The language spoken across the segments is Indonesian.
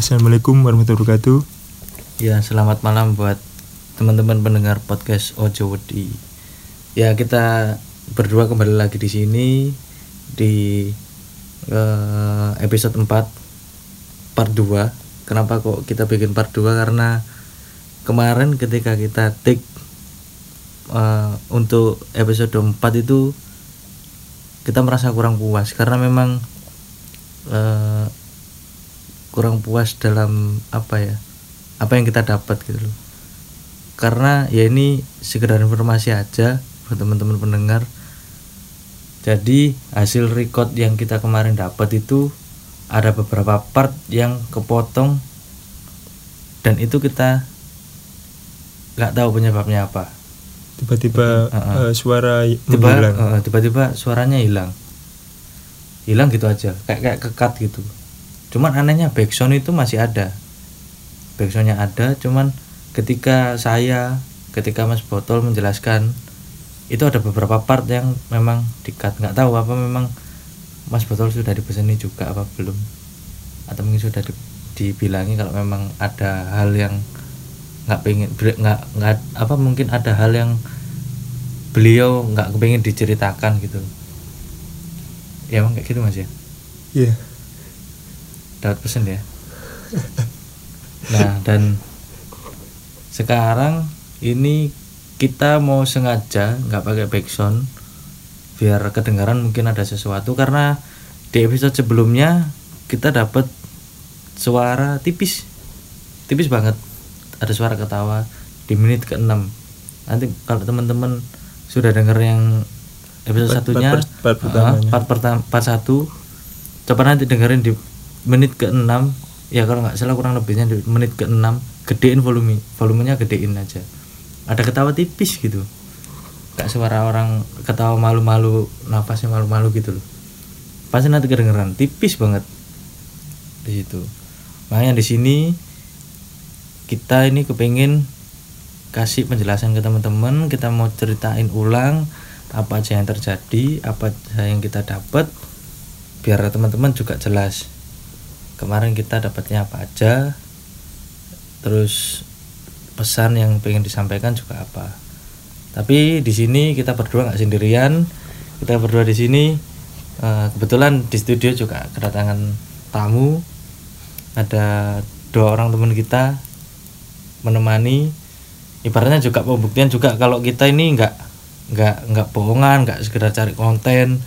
Assalamualaikum warahmatullahi wabarakatuh. Ya, selamat malam buat teman-teman pendengar podcast Ojo Wedi. Ya, kita berdua kembali lagi di sini di eh, episode 4 part 2. Kenapa kok kita bikin part 2? Karena kemarin ketika kita take eh, untuk episode 4 itu kita merasa kurang puas karena memang eh, kurang puas dalam apa ya apa yang kita dapat gitu loh. Karena ya ini sekedar informasi aja buat teman-teman pendengar. Jadi hasil record yang kita kemarin dapat itu ada beberapa part yang kepotong dan itu kita nggak tahu penyebabnya apa. Tiba-tiba Uh-uh. eh, suara y- tiba menghilang. eh, tiba-tiba suaranya hilang. Hilang gitu aja kayak kayak kekat gitu cuman anehnya backsound itu masih ada. Backsoundnya ada cuman ketika saya ketika Mas Botol menjelaskan itu ada beberapa part yang memang dikat nggak tahu apa memang Mas Botol sudah dipeseni juga apa belum. Atau mungkin sudah di- dibilangi kalau memang ada hal yang nggak pengen nggak nggak apa mungkin ada hal yang beliau nggak kepengen diceritakan gitu. Ya emang kayak gitu mas ya? Iya. Dapat pesen ya nah dan sekarang ini kita mau sengaja nggak pakai backsound biar kedengaran mungkin ada sesuatu karena di episode sebelumnya kita dapat suara tipis. Tipis banget. Ada suara ketawa di menit ke-6 nanti kalau teman-teman sudah dengar yang episode Part- satunya part- part ah, pertamanya. part pertama part satu coba nanti dengerin di menit ke-6 ya kalau nggak salah kurang lebihnya menit ke-6 gedein volume volumenya gedein aja. Ada ketawa tipis gitu. Kayak suara orang ketawa malu-malu nafasnya malu-malu gitu loh. Pasti nanti kedengeran tipis banget. Di situ. Makanya di sini kita ini kepengen kasih penjelasan ke teman-teman kita mau ceritain ulang apa aja yang terjadi apa aja yang kita dapat biar teman-teman juga jelas kemarin kita dapatnya apa aja? Terus pesan yang pengen disampaikan juga apa? Tapi di sini kita berdua nggak sendirian. Kita berdua di sini eh, kebetulan di studio juga kedatangan tamu. Ada dua orang teman kita menemani. Ibaratnya juga pembuktian juga kalau kita ini nggak nggak nggak bohongan nggak sekedar cari konten.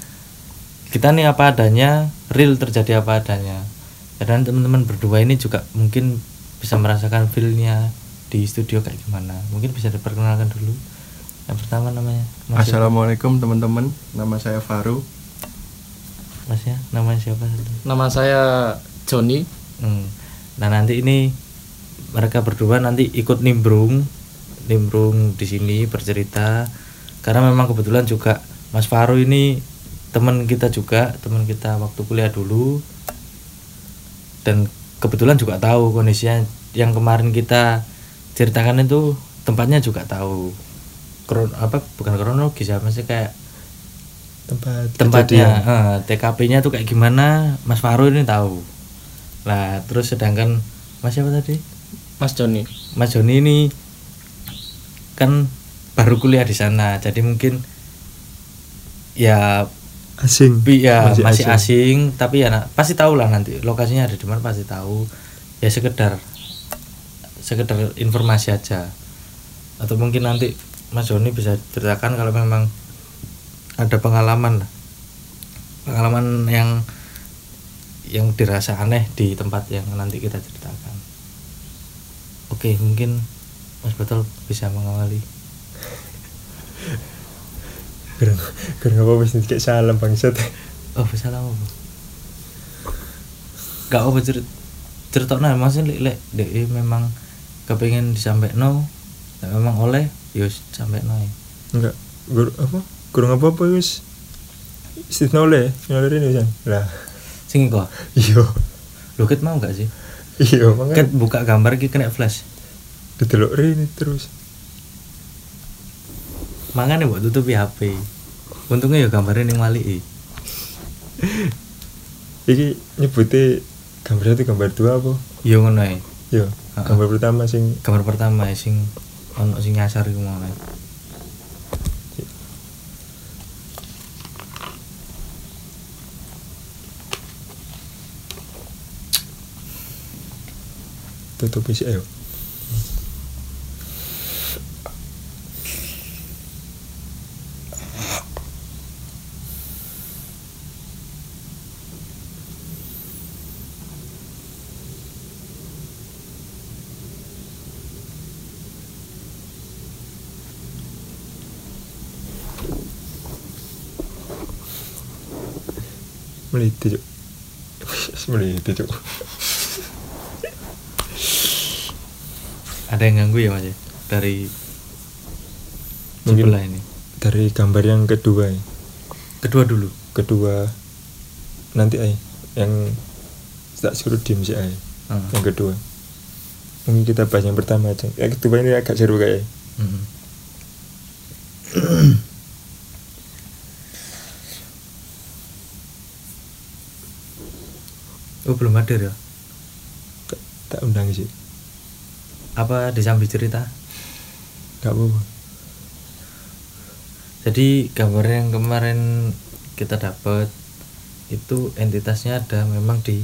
Kita nih apa adanya real terjadi apa adanya dan teman-teman berdua ini juga mungkin bisa merasakan feelnya di studio kayak gimana mungkin bisa diperkenalkan dulu yang pertama namanya Mas? Assalamualaikum teman-teman, nama saya Faru. Mas ya namanya siapa Nama saya Joni. Hmm. Nah nanti ini mereka berdua nanti ikut nimbrung, nimbrung di sini bercerita. Karena memang kebetulan juga Mas Faru ini teman kita juga, teman kita waktu kuliah dulu. Dan kebetulan juga tahu kondisinya. Yang kemarin kita ceritakan itu tempatnya juga tahu. Kron apa bukan kronologis ya, masih kayak Tempat tempatnya eh, TKP-nya tuh kayak gimana Mas Faru ini tahu. Lah terus sedangkan Mas siapa tadi? Mas Joni. Mas Joni ini kan baru kuliah di sana. Jadi mungkin ya asing. bi- ya Masih masih, asing. tapi ya na- pasti tahu lah nanti. Lokasinya ada di mana pasti tahu. Ya sekedar sekedar informasi aja. Atau mungkin nanti Mas Joni bisa ceritakan kalau memang ada pengalaman pengalaman yang yang dirasa aneh di tempat yang nanti kita ceritakan. Oke mungkin Mas Betul bisa mengawali Kurang kurang apa wis kayak salam bangsat. oh bisa lah apa gak apa cerit cerita nah maksudnya lek lek memang kepengen disampaikan no memang oleh yus sampai no Enggak. Gur apa? Kurang apa apa wis. Istisna oleh, oleh ini kan. Lah. sing kok Iya. lo ket mau nggak sih iya ket buka gambar ki kena flash didelok ini terus makanya buat tutupi HP untungnya ya gambarnya yang mali iki. Nyebutnya gambar itu gambar dua apa? Yo ngono ae. yo Ha-ha. gambar pertama sing gambar pertama ya, sing ono sing nyasar iku mau ae. tutup isi ayo meliti cuk meliti cuk ada yang ganggu ya mas dari Mungkin- sebelah ini dari gambar yang kedua ya. kedua dulu? Kedua. Nanti ay yang tak suruh diem sih ay Hmm. yang kedua. Mungkin kita bahas yang pertama aja. Yang kedua ini agak seru kayak Mm. Oh belum hadir ya? Tak, tak undang sih. Apa disambi cerita? Nggak apa-apa. Jadi gambar yang kemarin kita dapat itu entitasnya ada memang di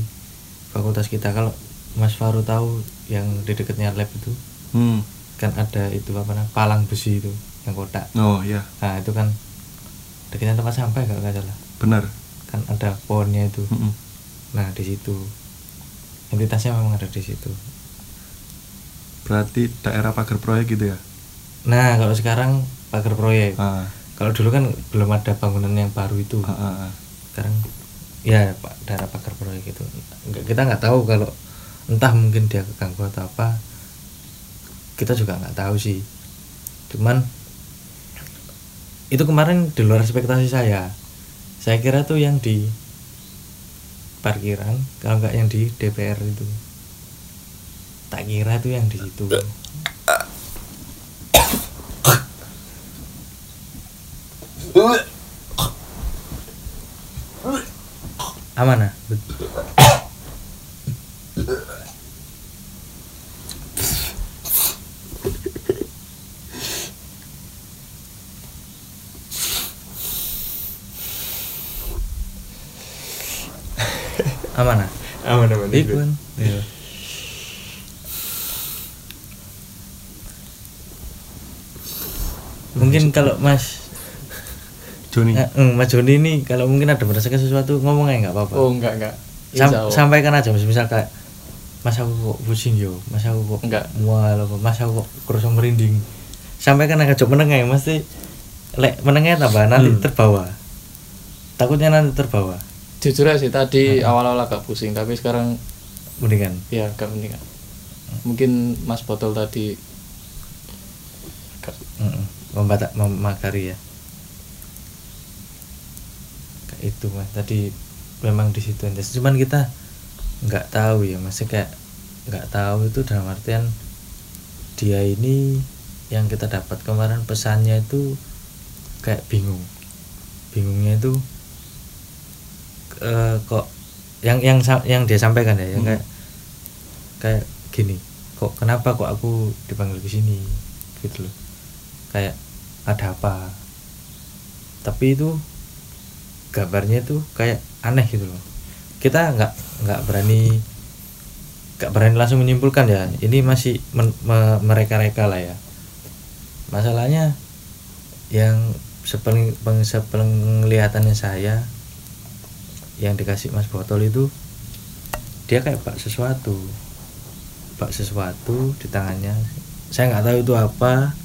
fakultas kita. Kalau Mas Faru tahu yang di dekatnya lab itu Hmm. kan ada itu apa namanya palang besi itu yang kotak. Oh iya, nah itu kan dekatnya tempat sampah kalau nggak salah. Benar. kan ada pohonnya itu. Mm-mm. Nah di situ. Entitasnya memang ada di situ. Berarti daerah pagar proyek gitu ya? nah kalau sekarang pagar proyek. Ah, kalau dulu kan belum ada bangunan yang baru itu. Ah, ah, ah. sekarang ya pak daerah pagar proyek itu. Nggak- kita nggak tahu kalau entah mungkin dia keganggu atau apa. Kita juga nggak tahu sih. Cuman itu kemarin di luar ekspektasi saya. Saya kira tuh yang di parkiran kalau nggak yang di DPR itu. Tak kira tuh yang di situ. Aman ah aman ah Iya. Mungkin kalau Mas Joni. eh, eh, Mas Joni ini kalau mungkin ada merasakan sesuatu ngomong aja nggak apa-apa. Oh enggak enggak. Sam- Insya sampaikan aja misal, misal kayak Mas aku kok pusing yo, Mas aku kok Enggak. mual apa, Mas aku kok kerasa merinding. Sampaikan aja coba menengah mesti lek menengah tambah nanti Hmm. terbawa. Takutnya nanti terbawa. Jujur aja sih tadi awal-awal agak pusing tapi sekarang Mendingan. ya agak mendingan. Mungkin Mas Botol tadi agak. Membata- memakari ya. Kayak itu mas. Tadi memang di situ aja cuman kita nggak tahu ya masih kayak nggak tahu itu dalam artian dia ini yang kita dapat kemarin pesannya itu kayak bingung. Bingungnya itu eh, kok yang yang yang dia sampaikan ya yang Hmm. kayak kayak gini kok kenapa kok aku dipanggil ke sini? Gitu loh. Kayak ada apa? Tapi itu gambarnya itu kayak aneh gitu loh. Kita nggak nggak berani nggak berani langsung menyimpulkan ya ini masih men- me- mereka-reka lah ya. Masalahnya yang sepeling peng- sepenglihatannya saya yang dikasih Mas Botol itu dia kayak bak sesuatu. Bak sesuatu di tangannya. Saya nggak tahu itu apa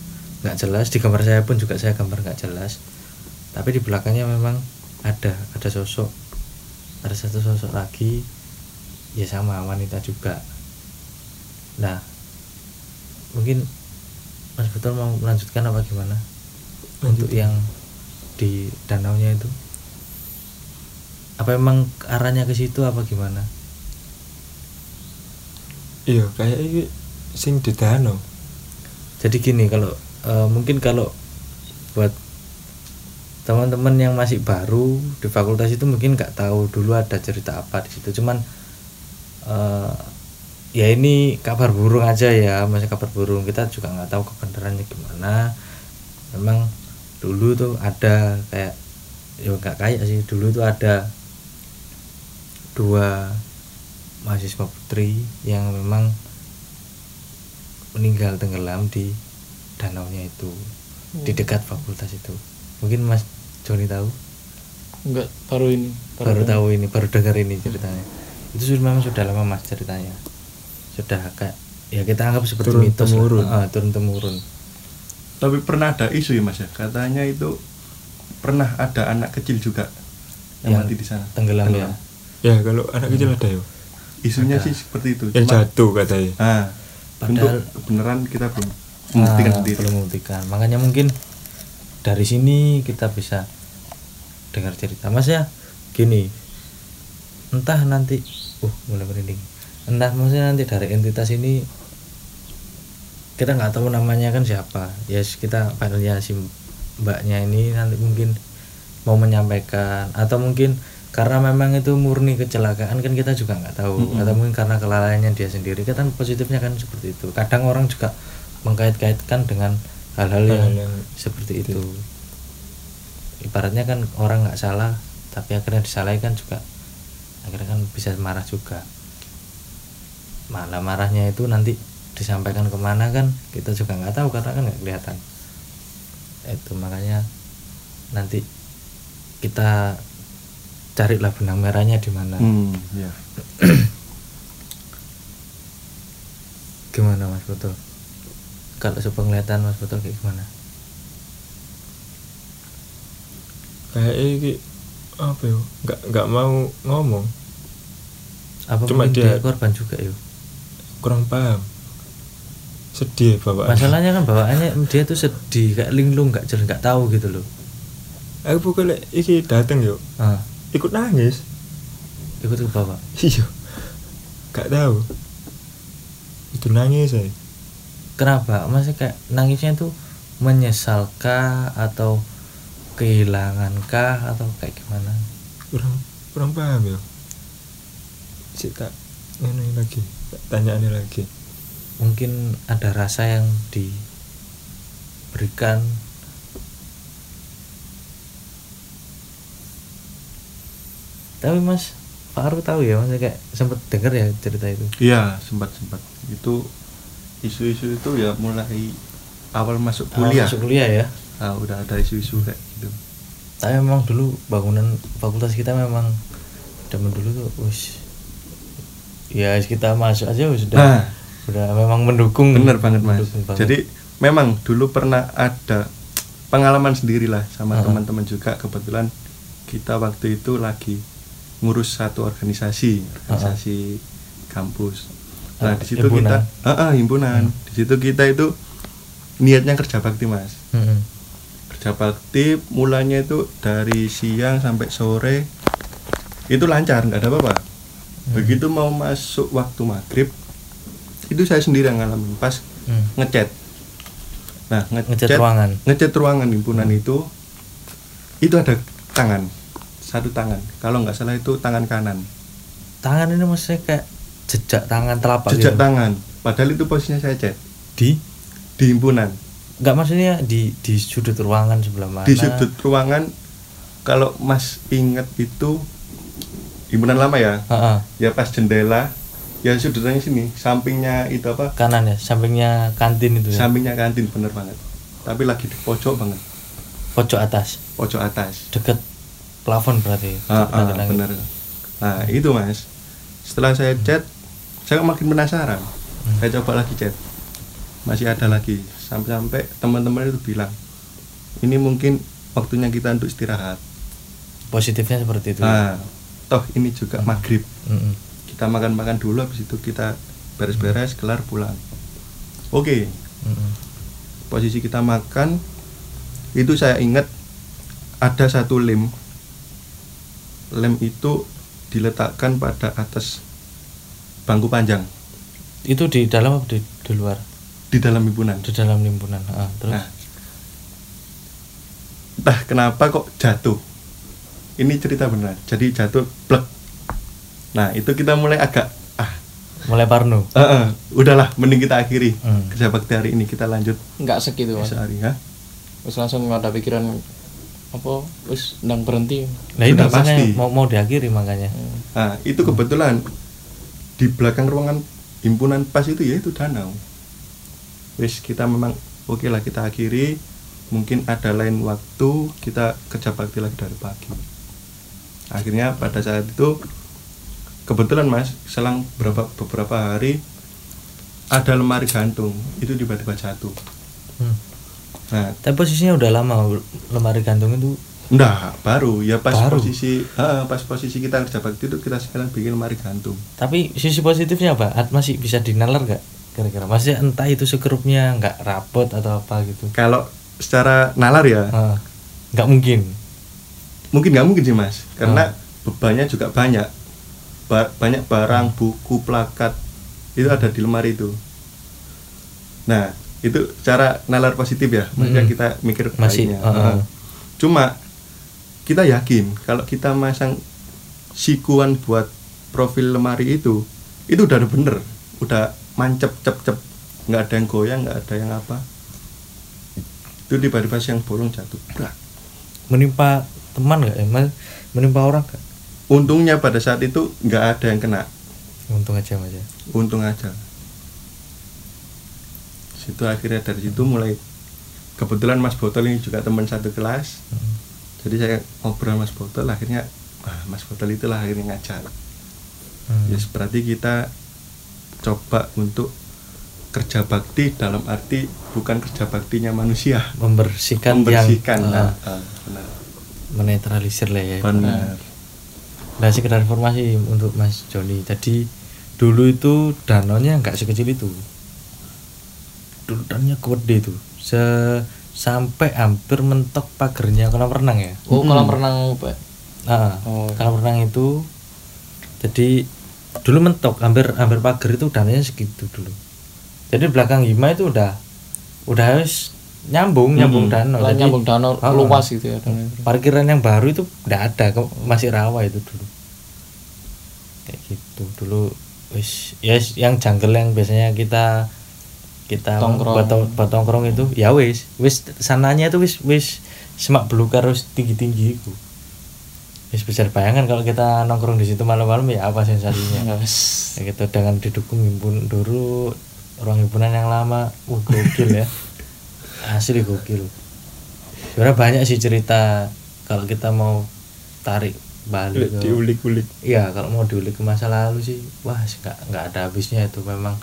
nggak jelas. Di gambar saya pun juga saya gambar nggak jelas. Tapi di belakangnya memang ada ada sosok. Ada satu sosok lagi. Ya sama wanita juga. Nah mungkin Mas Betul mau melanjutkan apa gimana? Untuk yang di danaunya itu apa emang arahnya ke situ apa gimana? Iya kayak iki sing didano jadi gini kalau eh, mungkin kalau buat teman-teman yang masih baru di fakultas itu mungkin nggak tahu dulu ada cerita apa di situ. Cuman eh, ya ini kabar burung aja ya masih kabar burung. Kita juga nggak tahu kebenarannya gimana. Memang dulu tuh ada kayak ya nggak kayak sih dulu tuh ada dua mahasiswa putri yang memang meninggal tenggelam di danaunya itu di dekat fakultas itu. Mungkin Mas Joni tahu? Enggak baru ini. Baru tahu ini. baru dengar ini ceritanya. Itu sudah memang sudah lama Mas ceritanya. Sudah kayak ya kita anggap seperti Turun mitos lah. temurun. Ah, turun temurun. Tapi pernah ada isu ya mas ya, katanya itu pernah ada anak kecil juga yang, Yang mati di sana. tenggelam ya ya kalau anak kecil ada ya. Isunya Ada. sih seperti itu. yang Cuma, jatuh katanya. Ah, Padahal- untuk kebenaran kita belum membuktikan Ah, sendiri. belum membuktikan. Makanya mungkin dari sini kita bisa dengar cerita. Mas ya gini. Entah nanti uh mulai merinding. Entah maksudnya nanti dari entitas ini kita nggak tahu namanya kan siapa. Ya yes, kita panggilnya si mbaknya ini nanti mungkin mau menyampaikan. Atau mungkin karena memang itu murni kecelakaan kan kita juga nggak tahu. Mm-mm. atau mungkin karena kelalaiannya dia sendiri. Kan positifnya kan seperti itu. Kadang orang juga mengkait-kaitkan dengan hal-hal yang yang seperti itu. ibaratnya kan orang nggak salah tapi akhirnya disalahi kan juga. Akhirnya kan bisa marah juga. Malah marahnya itu nanti disampaikan ke mana kan kita juga nggak tahu karena kan nggak kelihatan. Itu makanya nanti kita carilah benang merahnya di mana. Hmm, ya. gimana mas betul kalau sepenglihatan mas betul kayak gimana? Kayak iki apa ya? Nggak nggak mau ngomong. Apa Cuma dia- dia korban juga yuk kurang paham. Sedih bapak masalahnya kan bawaannya dia tuh sedih kayak linglung nggak jelas nggak tahu gitu loh. Aku pokoknya iki dateng yuk. Ah, ikut nangis. Ikut ke bawah. Iya. Nggak tahu. Itu nangis saya kenapa? Masih kayak nangisnya tuh menyesalkah atau kehilangankah atau kayak gimana? Kurang kurang paham ya. Sih tak ini lagi. Tak tanyaannya lagi. Mungkin ada rasa yang diberikan tapi mas Faru tahu ya mas kayak sempet denger ya cerita itu Iya, sempat-sempat. Itu isu-isu itu ya mulai awal masuk Awal kuliah. masuk kuliah ya Ah, udah ada isu-isu kayak gitu. tapi memang dulu bangunan fakultas kita memang zaman dulu tuh wis ya kita masuk aja sudah Nah. udah memang mendukung Bener banget mas. banget. Jadi memang dulu pernah ada pengalaman sendirilah sama teman-teman juga kebetulan kita waktu itu lagi ngurus satu organisasi, organisasi kampus. Nah Uh, di situ kita, ah, ah, himpunan. Di situ kita itu niatnya kerja bakti mas. Mm-mm. Kerja bakti mulanya itu dari siang sampai sore itu lancar nggak ada apa-apa. Hmm. Begitu mau masuk waktu maghrib itu saya sendiri yang ngalamin pas Hmm. ngecat. Nah, Ngecat ruangan. Ngecat ruangan himpunan itu itu ada tangan. Satu tangan. Kalau nggak salah itu tangan kanan. tangan ini maksudnya kayak jejak tangan telapak Jejak gitu. tangan. Padahal itu posisinya saya cat di di himpunan. nggak maksudnya di di sudut ruangan sebelah mana Di sudut ruangan kalau Mas ingat itu himpunan lama ya. Ah, ah. Ya pas jendela ya sudutnya sini, sampingnya itu apa? kanan ya sampingnya kantin itu ya Sampingnya kantin bener banget. Tapi lagi di pojok banget, pojok atas pojok atas. deket plafon berarti Ah, ah, bener. Nah itu mas. Setelah saya chat, saya makin penasaran. Hmm. Saya coba lagi chat, masih ada lagi. Sampai-sampai teman-teman itu bilang, ini mungkin waktunya kita untuk istirahat. positifnya seperti itu ya? Nah, toh ini juga maghrib. Mm-mm. Kita makan-makan dulu, habis itu kita beres-beres, kelar pulang. Oke, Mm-mm. posisi kita makan, itu saya ingat ada satu lem. Lem itu diletakkan pada atas bangku panjang. itu di dalam apa di, di luar? Di dalam himpunan. Di dalam himpunan Ah, terus? Nah. entah kenapa kok jatuh. Ini cerita benar jadi jatuh plek nah itu kita mulai agak ah. Mulai parno? Eh, eh, udahlah mending kita akhiri Hmm. kerja bakti hari ini. Kita lanjut nggak segitu mas. sehari ya. Terus langsung ada pikiran apa wis ndang berhenti. Nah itu pasti. mau mau diakhiri makanya. Hmm. nah itu kebetulan di belakang ruangan himpunan pas itu ya itu danau. Wis kita memang oke lah kita akhiri. Mungkin ada lain waktu kita kerja bakti lagi dari pagi. Akhirnya pada saat itu kebetulan mas selang beberapa beberapa hari ada lemari gantung. Itu tiba-tiba jatuh. Hmm. Nah. Tapi posisinya udah lama lemari gantung itu? Enggak baru. Ya pas Baru? posisi ah, pas posisi kita kerja bakti itu kita sekalian bikin lemari gantung. Tapi sisi positifnya apa? At- masih bisa dinalar gak kira-kira? Masih entah itu sekerupnya nggak rapot atau apa gitu? Kalau secara nalar ya? Nggak mungkin? Mungkin nggak mungkin sih mas. Karena Ah. bebannya juga banyak. Ba- banyak barang buku plakat itu ada di lemari itu. Nah itu cara nalar positif ya maksudnya Mm-mm. kita mikir Masih, ah, ah. Ah. cuma kita yakin kalau kita masang sikuan buat profil lemari itu itu udah bener udah mancep cep cep nggak ada yang goyang nggak ada yang apa itu tiba-tiba yang bolong jatuh Brak. menimpa teman nggak ya Mas? menimpa orang gak? untungnya pada saat itu nggak ada yang kena untung aja mas ya untung aja situ akhirnya dari situ mulai kebetulan Mas Botol ini juga teman satu kelas. Hmm. jadi saya ngobrol Mas Botol akhirnya ah, Mas Botol itulah akhirnya ngajar Hmm. ya berarti kita coba untuk kerja bakti dalam arti bukan kerja baktinya manusia. Membersihkan, membersihkan yang nah, ah, ah, benar. menetralisir lah ya. Benar. Nah sekedar informasi untuk Mas Joni. Tadi dulu itu danaunya nggak sekecil itu Dulu danaunya gede itu. Se Sampai hampir mentok pagernya kolam renang ya. Oh Mm-mm. kolam renang Pak. ah, Oh. Kolam renang itu Jadi dulu mentok hampir hampir pagar itu dananya segitu dulu. Jadi belakang Hima itu udah udah harus nyambung nyambung Mm-mm. danau Jadi- nyambung danau Ah, luas gitu ya danau parkiran yang baru itu udah ada kok masih rawa itu dulu. Kayak gitu. Dulu wis ya wis, yang jungle yang biasanya kita kita Tongkrong. buat, buat tongkrong itu ya wis wis sananya itu wis wis semak belukar harus tinggi tinggi itu wis bisa bayangkan kalau kita nongkrong di situ malam-malam ya apa sensasinya? Ya, ya gitu dengan didukung himpun dulu ruang himpunan yang lama uh gokil ya. Asli gokil. Sebenarnya banyak sih cerita kalau kita mau tarik balik diulik-ulik. Iya kalau mau diulik ke masa lalu sih wah nggak nggak ada habisnya itu. Memang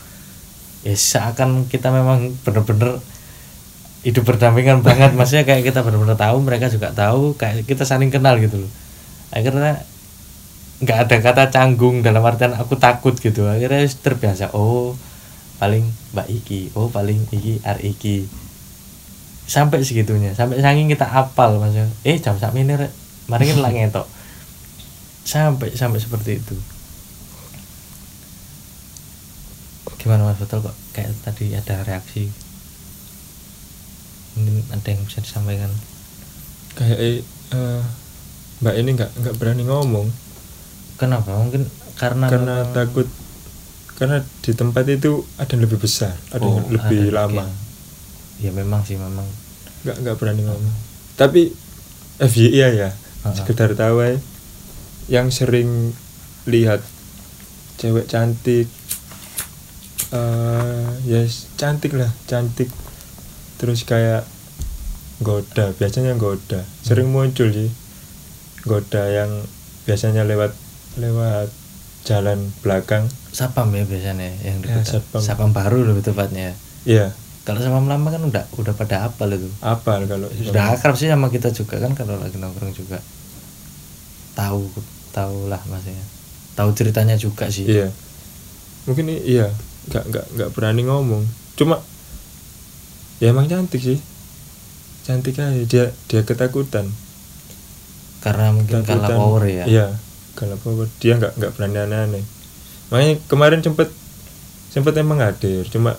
ya seakan kita memang bener-bener hidup berdampingan banget. Maksudnya kayak kita bener-bener tahu mereka juga tahu kayak kita saling kenal gitu loh. Akhirnya nggak ada kata canggung dalam artian aku takut gitu. Akhirnya terbiasa oh paling mbak iki oh paling iki ar iki. Sampai segitunya sampai saking kita apal maksudnya eh jam sak ini mari kita lah ngetok. Sampai sampai seperti itu gimana mas? Betul kok. Kayak tadi ada reaksi. Mungkin ada yang bisa disampaikan. Kayak eh, mbak ini nggak nggak berani ngomong. Kenapa? Mungkin karena karena memang- takut karena di tempat itu ada yang lebih besar ada Oh, yang lebih ada lama. yang- ya memang sih memang. Nggak nggak berani ngomong. Tapi FYI ya Ah. sekedar tahu yang sering lihat cewek cantik eh yes cantik lah cantik. Terus kayak goda biasanya goda sering Hmm. muncul sih. Goda yang biasanya lewat lewat jalan belakang. Sapam ya biasanya yang di Ya, kota. sapam. sapam baru lebih tepatnya. Iya. Kalau sapam lama kan udah udah pada apal itu. Apal kalau sudah akrab sih sama kita juga kan kalau lagi nongkrong juga. Tahu tahu lah maksudnya. Tahu ceritanya juga sih. Iya. Mungkin iya nggak nggak nggak berani ngomong. Cuma ya emang cantik sih. Cantik aja. Dia dia ketakutan. Karena mungkin kalah power ya? Iya kalah power. Dia nggak nggak berani aneh-aneh. Makanya kemarin sempet sempat emang hadir. Cuma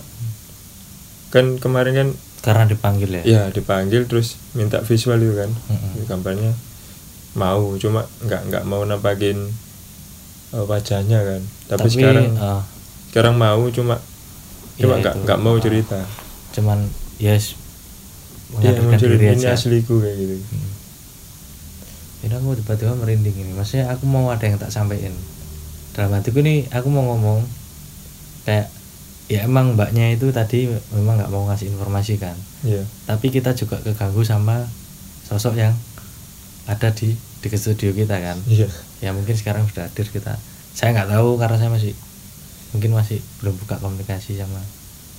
kan kemarin kan karena dipanggil ya? Ya dipanggil terus minta visual itu kan. Mm-mm. gambarnya mau cuma nggak nggak mau nampakin eh, wajahnya kan. Tapi, sekarang eh, sekarang mau cuma cuma ya nggak nggak mau cerita. Cuman yes dia mengadarkan muncul diri ini aja. asliku kayak gitu. Ini aku tiba-tiba merinding ini. Maksudnya aku mau ada yang tak sampaikan. Dalam hatiku nih aku mau ngomong kayak ya emang mbaknya itu tadi memang nggak mau ngasih informasi kan. Iya. Tapi kita juga keganggu sama sosok yang ada di di studio kita kan. Iya. Ya mungkin sekarang sudah hadir kita. Saya nggak tahu karena saya masih mungkin masih belum buka komunikasi sama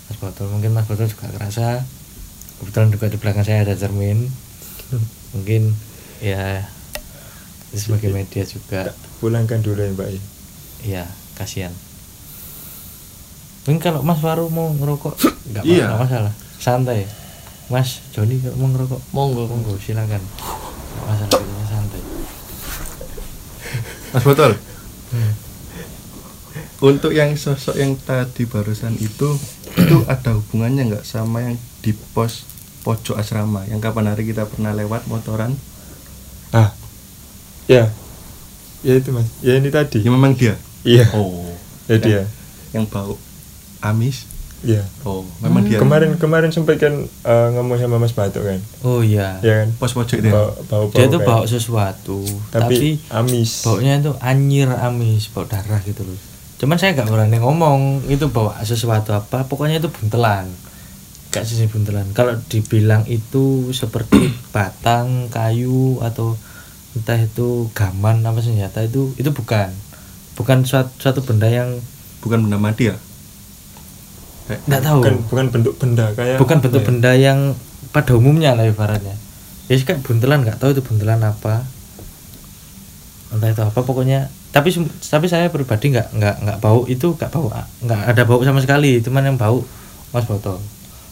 Mas Botol mungkin Mas Botol juga kerasa kebetulan juga di belakang saya ada cermin. Mungkin ya sebagai media juga. Pulangkan dulu ya mbak ya? Ya kasihan. Mungkin kalau Mas Faru mau ngerokok nggak Iya. masalah. Santai. Mas Joni kalau mau ngerokok monggo. monggo silakan. Nggak masalah santai. Mas Botol untuk yang sosok yang tadi barusan itu itu ada hubungannya nggak sama yang di pos pojok asrama? Yang kapan hari kita pernah lewat motoran? Ah. Ya. Ya itu mas. Ya ini tadi. Ya memang dia? Iya. Oh. Ya yang- dia. Yang bau amis? Iya. Oh memang dia. Kemarin kemarin sempat kan eh, ngomong sama mas Batuk kan? Oh iya. Ya kan? Pos pojok itu ya? bau bau, dia itu kan. bawa sesuatu tapi, tapi, amis. baunya itu anyir amis bau darah gitu loh cuman saya nggak berani ngomong itu bawa sesuatu apa pokoknya itu buntelan. Gak sisi buntelan. Kalau dibilang itu seperti batang kayu atau entah itu gaman apa senjata itu itu bukan. Bukan suatu, suatu benda yang bukan benda mati ya? Kayak- nggak tahu. Bukan bukan bentuk benda kayak bukan bentuk ya? benda yang pada umumnya lah ibaratnya. Ya sih, kayak buntelan nggak tahu itu buntelan apa. Entah itu apa pokoknya tapi tapi saya pribadi nggak nggak nggak bau itu nggak bau nggak ada bau sama sekali. Cuman yang bau mas botol.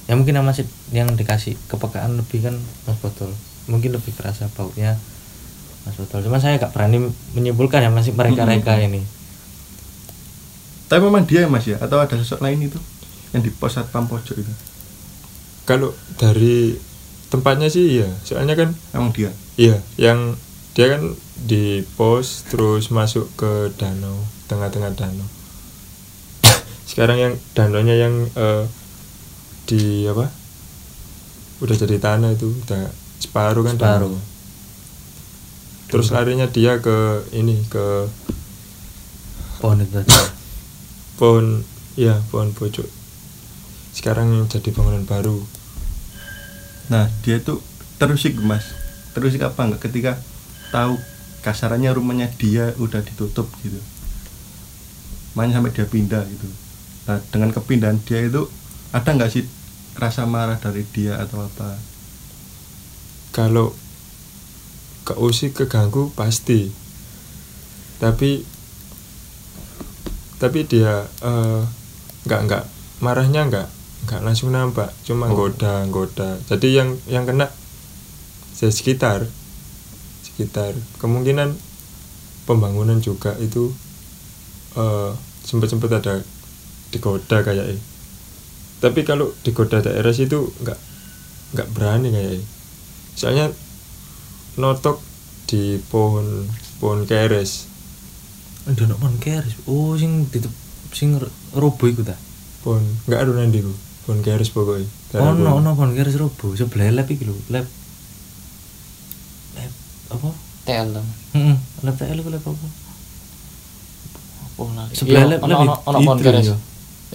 Ya mungkin yang masih yang dikasih kepekaan lebih kan mas botol. Mungkin lebih kerasa baunya mas botol. Cuman saya nggak berani menyimpulkan ya masih mereka mereka ini. Tapi memang dia ya mas ya? Atau ada sosok lain itu yang di pos satpam pojok itu? Kalau dari tempatnya sih iya. Soalnya kan memang dia? iya yang dia kan di pos terus masuk ke danau tengah-tengah danau. Sekarang yang danaunya yang eh, di apa? Udah jadi tanah itu udah separuh kan Separuh. terus larinya dia ke ini ke pohon itu tadi. Pohon ya pohon pojok sekarang jadi bangunan baru. Nah dia itu terusik mas. Terusik apa enggak? Ketika tahu kasarannya rumahnya dia udah ditutup gitu. Makanya sampai dia pindah gitu. Nah dengan kepindahan dia itu ada nggak sih rasa marah dari dia atau apa? Kalau keusik keganggu pasti. Tapi tapi dia eh, nggak nggak. Marahnya nggak nggak langsung nampak. Cuma Oh. goda goda jadi yang yang kena saya sekitar sekitar kemungkinan pembangunan juga itu eh sempat sempat ada digoda kayak tapi kalau digoda daerah situ nggak nggak berani kayak soalnya notok di pohon pohon keres Udah nok pohon keris. Oh, sing ditutup sing ro- robo iku ta. pohon nggak ada nanti ku pohon keres pokoknya Oh, no, pohon. no pohon keris robo. Sebelah lab lho, lab. Apa? TL dong Heeh, lab TL iku lab apa? apa lagi Sebelah Iya, lab- ono lab ono ono itu, pohon keres iya.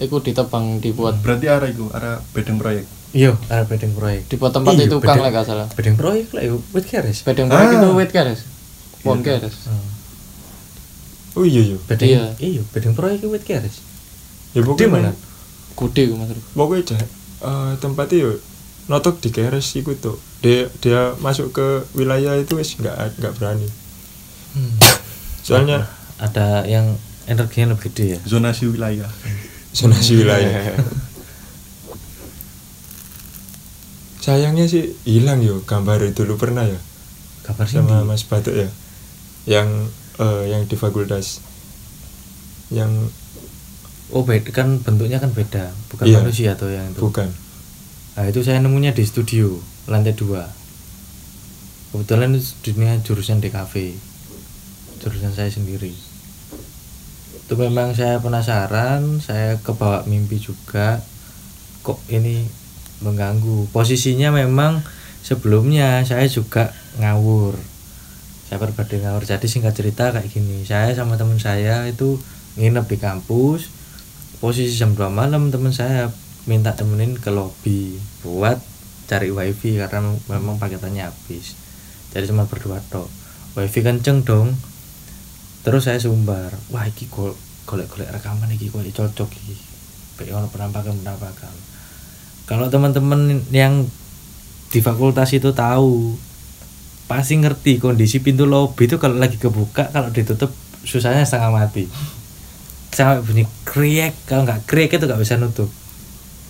iku ditebang dibuat berarti arah itu arah bedeng proyek Iya, ada bedeng proyek. dibuat tempat Iya, itu kang gak salah Bedeng proyek lah iku wit keris. bedeng proyek Ah. itu wit keres pohon Iya. keres Hmm. oh iya iya Bedeng Iya. iya, bedeng proyek iku wit keris. ya Di pokoknya mana? gede iku mas pokoknya eh, tempatnya yo notok di keres iku tuh dia dia masuk ke wilayah itu wis nggak nggak berani. Hmm. soalnya ada yang energinya lebih gede ya. zonasi wilayah. Zonasi wilayah. Sayangnya sih hilang yo. Gambar itu lu pernah ya? Sih sama Mas Batuk ya? Yang eh, yang di fakultas. Yang oh beda kan bentuknya kan beda. Bukan Iya. manusia tuh yang itu. Bukan nah itu saya nemunya di studio lantai dua. Kebetulan studinya jurusan DKV jurusan saya sendiri. Itu memang saya penasaran saya kebawa mimpi juga kok ini mengganggu. Posisinya memang sebelumnya saya juga ngawur. Saya berbeda ngawur jadi singkat cerita kayak gini. Saya sama teman saya itu nginep di kampus posisi jam 2 malam teman saya minta temenin ke lobby buat cari wifi karena mem- memang paketannya habis. Jadi cuma berdua tok. Wifi kenceng dong. Terus saya sumbar wah iki gol golek-golek rekaman iki kok cocok iki? Baik ono penampakan penampakan kalau teman-teman yang di fakultas itu tahu pasti ngerti kondisi pintu lobby itu kalau lagi kebuka kalau ditutup susahnya setengah mati. Sampai bunyi kriek kalau nggak kriek itu nggak bisa nutup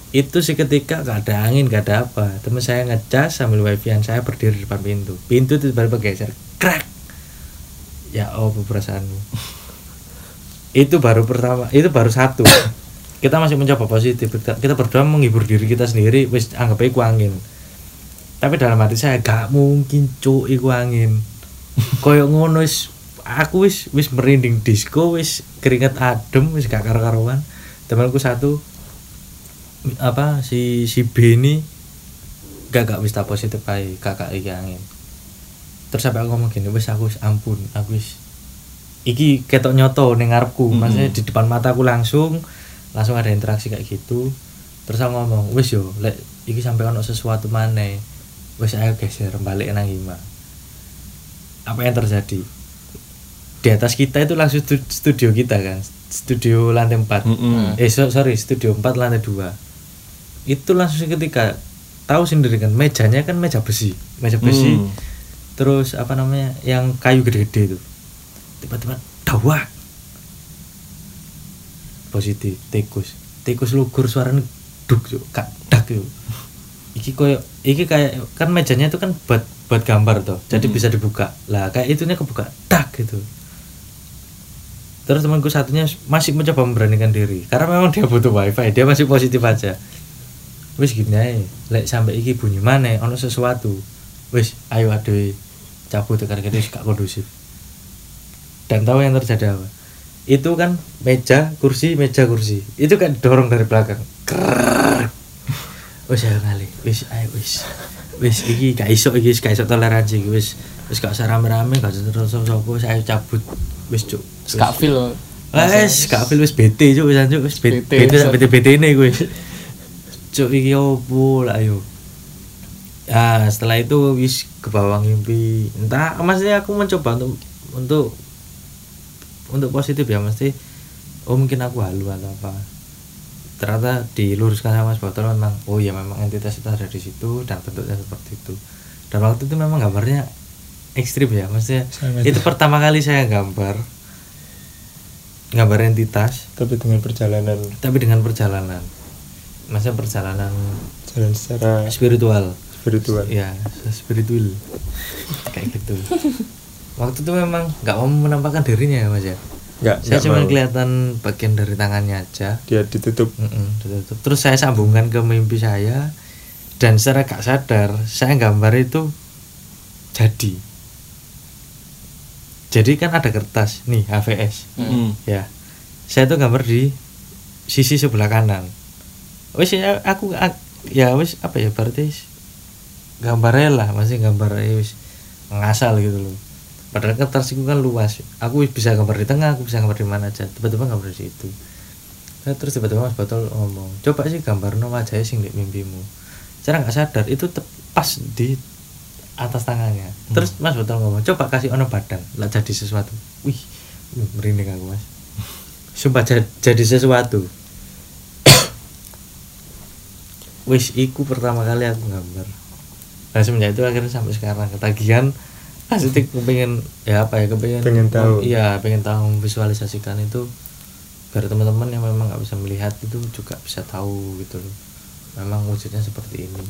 itu seketika nggak ada angin nggak ada apa. Teman saya ngecas sambil wifi-an saya berdiri di depan pintu. Pintu itu baru bergeser. Crack ya oh perasaanmu. Itu baru pertama itu baru satu. Kita masih mencoba positif. Kita, kita berdua menghibur diri kita sendiri. Wis anggap aja iku angin. Tapi dalam hati saya gak mungkin cuk iku angin. Koyo ngono wis aku wis wis merinding disco wis keringet adem wis gak karo-karuan temanku satu apa si si B ini gak gak wis tak positif ae kakak iki angin. Terus sampai aku ngomong gini wis aku ampun aku wis iki ketok nyoto ning ngarepku Mhm. maksudnya di depan mataku langsung langsung ada interaksi kayak gitu. Terus aku ngomong wis yo lek iki sampai ono sesuatu maneh wis ayo geser balik nang Hima apa yang terjadi? Di atas kita itu langsung stu- studio kita kan studio lantai 4 Mm-mm. eh so- sorry studio 4 lantai 2 itu langsung ketika tahu sendiri kan mejanya kan meja besi meja besi. Hmm. terus apa namanya yang kayu gede-gede itu. Tiba-tiba dawak positif tikus. Tikus lugur suaranya duk yuk kak dak yuk iki koyo iki kayak kan mejanya itu kan buat buat gambar tuh jadi Mm-mm. bisa dibuka. Lah kayak itunya kebuka dak gitu. Terus temanku satunya masih mencoba memberanikan diri. Karena memang dia butuh wifi dia masih positif aja wis gini aja lek sampai iki bunyi mana ono sesuatu wis ayo aduh cabut kene wis gak kondusif. Dan tahu yang terjadi apa? Itu kan meja kursi meja kursi. Itu kan dorong dari belakang. Krrrr. wis ayo ngali wis ayo wis. Wis iki gak iso iki wis gak iso toleransi iki wis wis gak usah rame-rame gak usah terus sapa wis ayo cabut. Wis cuk. Terus gak feel. Wes, gak feel wis bete cuk wis anjuk wis bete Bete, bete ne gue. Cuk iki opo lah yo. Ah, setelah itu wis ke bawah mimpi. Entah maksudnya aku mencoba untuk untuk untuk positif ya mesti oh mungkin aku halu atau apa. Ternyata diluruskan sama Mas Botol memang oh ya memang entitas itu ada di situ dan bentuknya seperti itu. Dan waktu itu memang gambarnya ekstrim ya maksudnya Sangat. itu pertama kali saya gambar gambar entitas tapi dengan perjalanan tapi dengan perjalanan masa perjalanan jalan secara spiritual. Spiritual. Ya spiritual. Kayak gitu. Waktu itu memang nggak mau menampakkan dirinya ya mas ya? Nggak saya cuma kelihatan bagian dari tangannya aja. Dia ditutup. Mm-mm, ditutup. terus saya sambungkan ke mimpi saya dan secara gak sadar saya gambar itu jadi. Jadi kan ada kertas nih HVS Hmm. ya. Saya tuh gambar di sisi sebelah kanan wis ya aku ya wis apa ya berarti gambarnya lah masih gambar wis ngasal gitu loh. Padahal kertas itu kan luas. Aku bisa gambar di tengah aku bisa gambar di mana aja. Tiba-tiba gambar di situ. Nah, terus tiba-tiba mas botol ngomong coba sih gambar no wajahnya sing di mimpimu. Cara nggak sadar itu tepas di atas tangannya. Terus mas botol ngomong coba kasih ono badan lah jadi sesuatu. Wih merinding aku mas. Sumpah ja- jadi sesuatu wis iku pertama kali aku gambar. Nah semenjak itu akhirnya sampai sekarang. Ketagihan pasti kepengen ya apa ya kepengen Pengen tahu. iya pengen tahu memvisualisasikan itu biar teman-teman yang memang nggak bisa melihat itu juga bisa tahu gitu loh. Memang wujudnya seperti ini.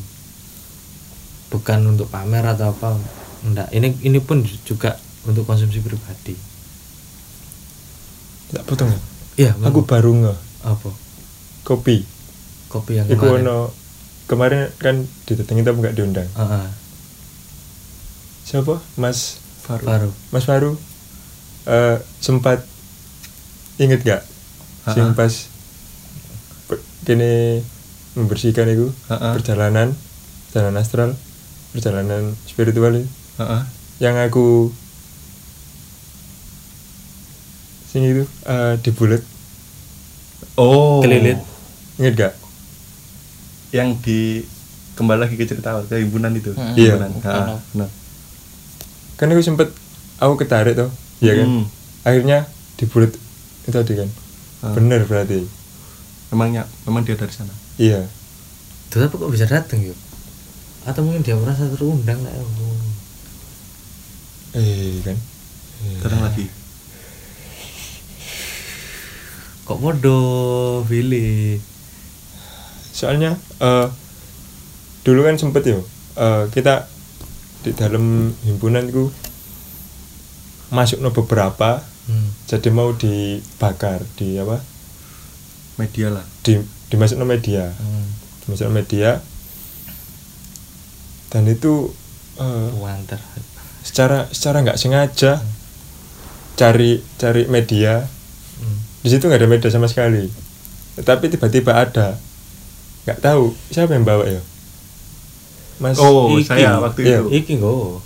Bukan untuk pamer atau apa enggak ini ini pun juga untuk konsumsi pribadi. Tak potong ya? iya aku baru nge. Apa? Kopi. Kopi yang iku kemarin. ono kemarin kan didatangi tapi nggak diundang Heeh. siapa Mas Faru. baru Mas Faru eh, sempat inget gak sing Ha-ha. pas pe- kene membersihkan itu Ha-ha. perjalanan perjalanan astral perjalanan spiritual itu Heeh. yang aku sing itu eh, di bulat Oh. Kelilit. inget gak Yang di kembali lagi ke cerita awal, ke himpunan itu. Hmm. Iya. Himpunan. Ha, Himpunan. benar. kan aku sempet aku ketarik tuh ya kan Hmm. akhirnya di bulat itu tadi kan Ah. bener berarti Memangnya memang dia dari sana. iya Tuh apa kok bisa datang yuk? Atau mungkin dia merasa terundang lah. eh kan Eh. Datang lagi. Kok bodoh, pilih. Soalnya eh dulu kan sempet yo eh, kita di dalam himpunan itu masuk no beberapa Hmm. jadi mau dibakar di apa Media lah. di dimasuk no media Hmm. dimasuk no media dan itu eh, Wanter. secara secara nggak sengaja cari cari media Hmm. di situ nggak ada media sama sekali tetapi tiba-tiba ada nggak tahu siapa yang bawa ya mas Oh, Iki. saya waktu Iya. itu. Iki go.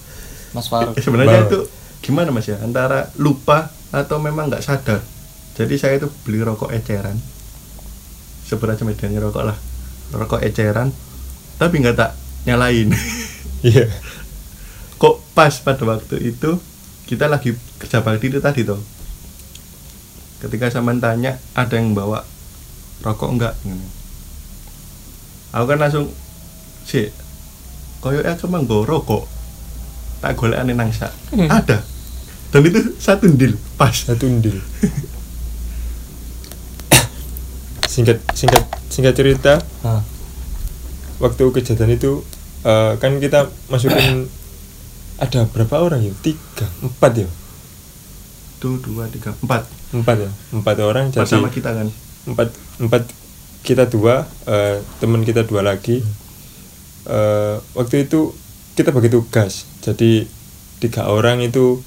Mas Faruk Eh, sebenarnya Bawa. itu gimana mas ya antara lupa atau memang nggak sadar jadi saya itu beli rokok eceran seberapa medianya rokok lah rokok eceran tapi nggak tak nyalain iya kok pas pada waktu itu kita lagi kerja bakti itu tadi tuh ketika sama tanya ada yang bawa rokok enggak Gini. Aku kan langsung sih koyoknya cuma bawa rokok tak golek aneh nangsa ada. Dan itu satu deal pas. Satu ndil singkat singkat singkat cerita Hah. waktu kejadian itu eh, kan kita masukin ada berapa orang ya? Tiga empat ya? Tuh dua tiga empat. Empat ya? Empat orang empat jadi sama kita kan? empat empat kita dua eh, teman kita dua lagi. Eh, waktu itu kita bagi tugas. Jadi tiga orang itu